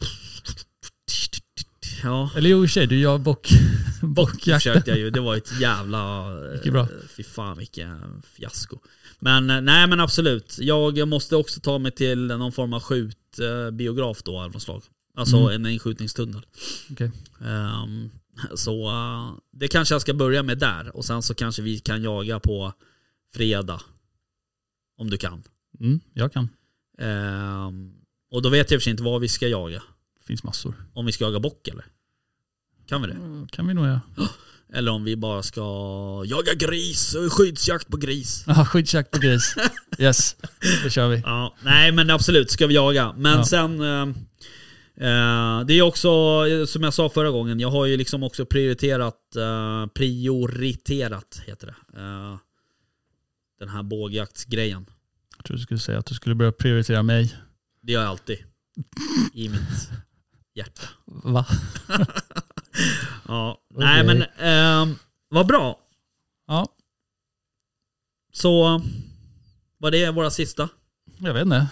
Ja. Eller jo i och för sig, du jagar bock. Bock Bockjakten. försökte jag ju. Det var ett jävla... Gick bra. eh, Fy fan vilken fiasko. Men eh, nej men absolut. Jag måste också ta mig till någon form av skjutbiograf då av något slag. Alltså Mm. en inskjutningstunnel. Okej. Ehm, så eh, det kanske jag ska börja med där. Och sen så kanske vi kan jaga på fredag. Om du kan. Mm, jag kan. Ehm, och då vet jag i och för sig inte vad vi ska jaga. Finns massor. Om vi ska jaga bock eller? Kan vi det? kan vi nog göra. Eller om vi bara ska jaga gris, skyddsjakt på gris. Ja, skyddsjakt på gris. Yes, det kör vi. Ja, nej men absolut ska vi jaga. Men Ja. sen... eh, eh, det är också, som jag sa förra gången, jag har ju liksom också prioriterat, eh, prioriterat heter det. Eh, den här bågjaktsgrejen. Jag tror du skulle säga att du skulle börja prioritera mig. Det gör jag alltid. I mitt hjärta. Va? Ja, Okej. nej men eh, vad bra. Ja, Så var det våra sista? jag vet inte.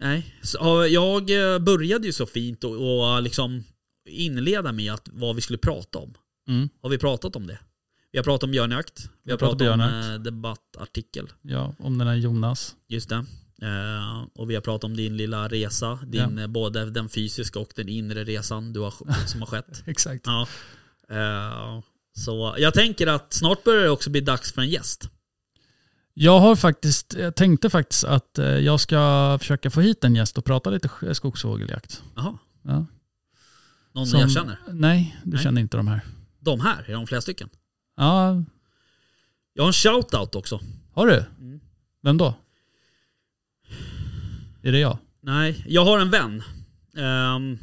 Nej, så, ja, jag eh, började ju så fint och, och liksom inleda med att vad vi skulle prata om. Mm. Har vi pratat om det? Vi har pratat om björnjakt. Vi har pratat pratat om björnjakt. eh, debattartikel. Ja, om den här Jonas. Just det. Eh, och vi har pratat om din lilla resa. Din, eh, Både den fysiska och den inre resan du har, som har skett. Exakt. Ja. Eh, så jag tänker att snart börjar det också bli dags för en gäst. Jag har faktiskt, jag tänkte faktiskt att jag ska försöka få hit en gäst och prata lite sk- skogsfågeljakt. Jaha. Ja. Någon Som- jag känner? Nej, du Nej. känner inte de här. De här, är de flera stycken? Ja, Jag har en shoutout också. har du? Mm. Vem då? Är det jag? Nej, jag har en vän. ehm,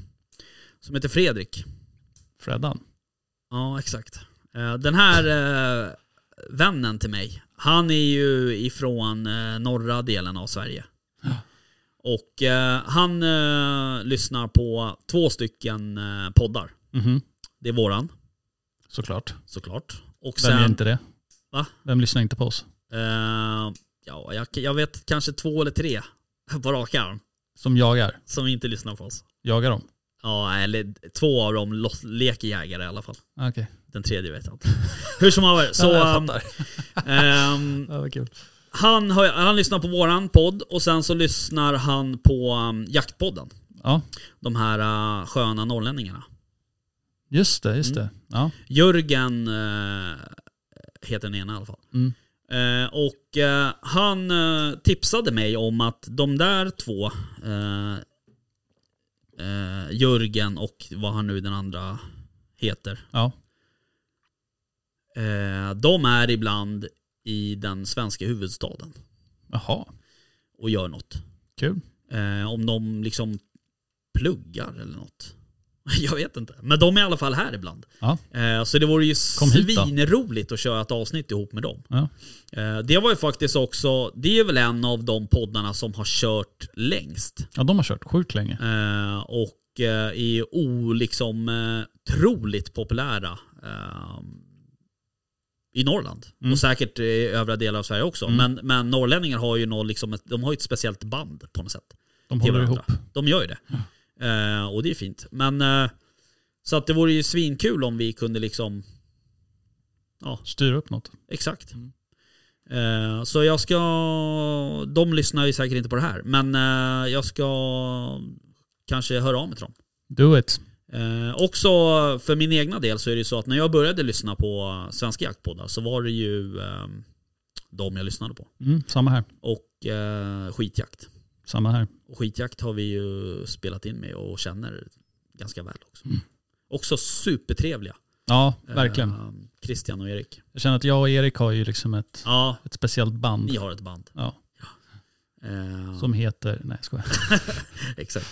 som heter Fredrik. Freddan? Ja, exakt. Eh, den här eh, vännen till mig, han är ju ifrån eh, norra delen av Sverige. Ja. Och han lyssnar på två stycken poddar. Mhm, Det är våran, såklart. såklart. Och Vem sen, är inte det? Va? Vem lyssnar inte på oss? ja, jag, jag vet kanske två eller tre på rak arm Som jagar? som inte lyssnar på oss. Jagar dem? Ja, eller två av dem leker jägare i alla fall. Ah, Okej. Den tredje vet jag inte. Hur som haver, så... ja, jag ehm, Ja, kul. han, har, han lyssnar på våran podd och sen så lyssnar han på um, Jaktpodden. Ja. De här uh, sköna norrlänningarna. Just det, just Mm. det. Ja. Jörgen eh, heter den ena i alla fall. Mm. Eh, och eh, han eh, tipsade mig om att de där två, eh, eh, Jörgen och vad han nu den andra heter, ja. eh, de är ibland i den svenska huvudstaden Jaha, och gör något. kul. Om de liksom pluggar eller något. Jag vet inte. Men de är i alla fall här ibland. Ja. Eh, så det vore ju svinroligt att köra ett avsnitt ihop med dem. Ja. Eh, det var ju faktiskt också, det är väl en av de poddarna som har kört längst. ja, de har kört sjukt länge. Eh, och är o, liksom, eh, troligt populära i Norrland. Mm. Och säkert i övriga delar av Sverige också. Mm. Men, men norrlänningar har ju något, liksom, de har ett speciellt band på något sätt. De håller ihop. De gör ju det. Eh, och det är fint. Men eh, så att det vore ju svinkul om vi kunde liksom, ja Styra upp något. exakt. Mm. Eh, så jag ska, de lyssnar ju säkert inte på det här, men eh, jag ska kanske höra av mig till dem. Do it. Eh, också för min egna del så är det så att när jag började lyssna på svenska jaktpoddar så var det ju eh, de jag lyssnade på. Mm, samma här. Och eh, skitjakt. Samma här. Och skitjakt har vi ju spelat in med och känner ganska väl också. Mm. Också supertrevliga. Ja, verkligen. Eh, Christian och Erik. Jag känner att jag och Erik har ju liksom ett, Ja, ett speciellt band. ni har ett band. Ja, Eh, som heter, nej jag. Exakt.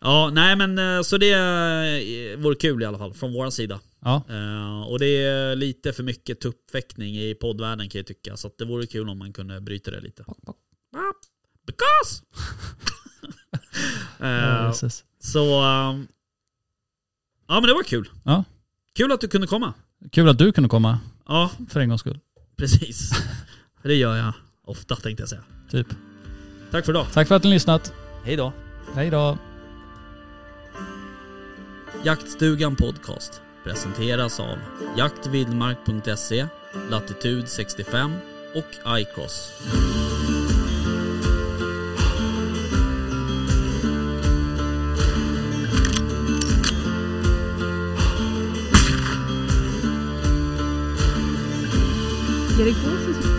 Ja, nej men eh, så det eh, vore kul i alla fall från vår sida. Ja, Eh, och det är lite för mycket tuppfäktning i poddvärlden kan jag tycka. Så att det vore kul om man kunde bryta det lite. Because! Eh, precis. så... ehm, ja men det var kul. Ja. Kul att du kunde komma. Kul att du kunde komma, Ja, för en gångs skull. precis. Det gör jag ofta tänkte jag säga. Typ. Tack för idag. Tack för att ni har lyssnat. Hej då. Hej då. Jaktstugan Podcast presenteras av jaktvildmark.se, Latitude 65 och iCross. Är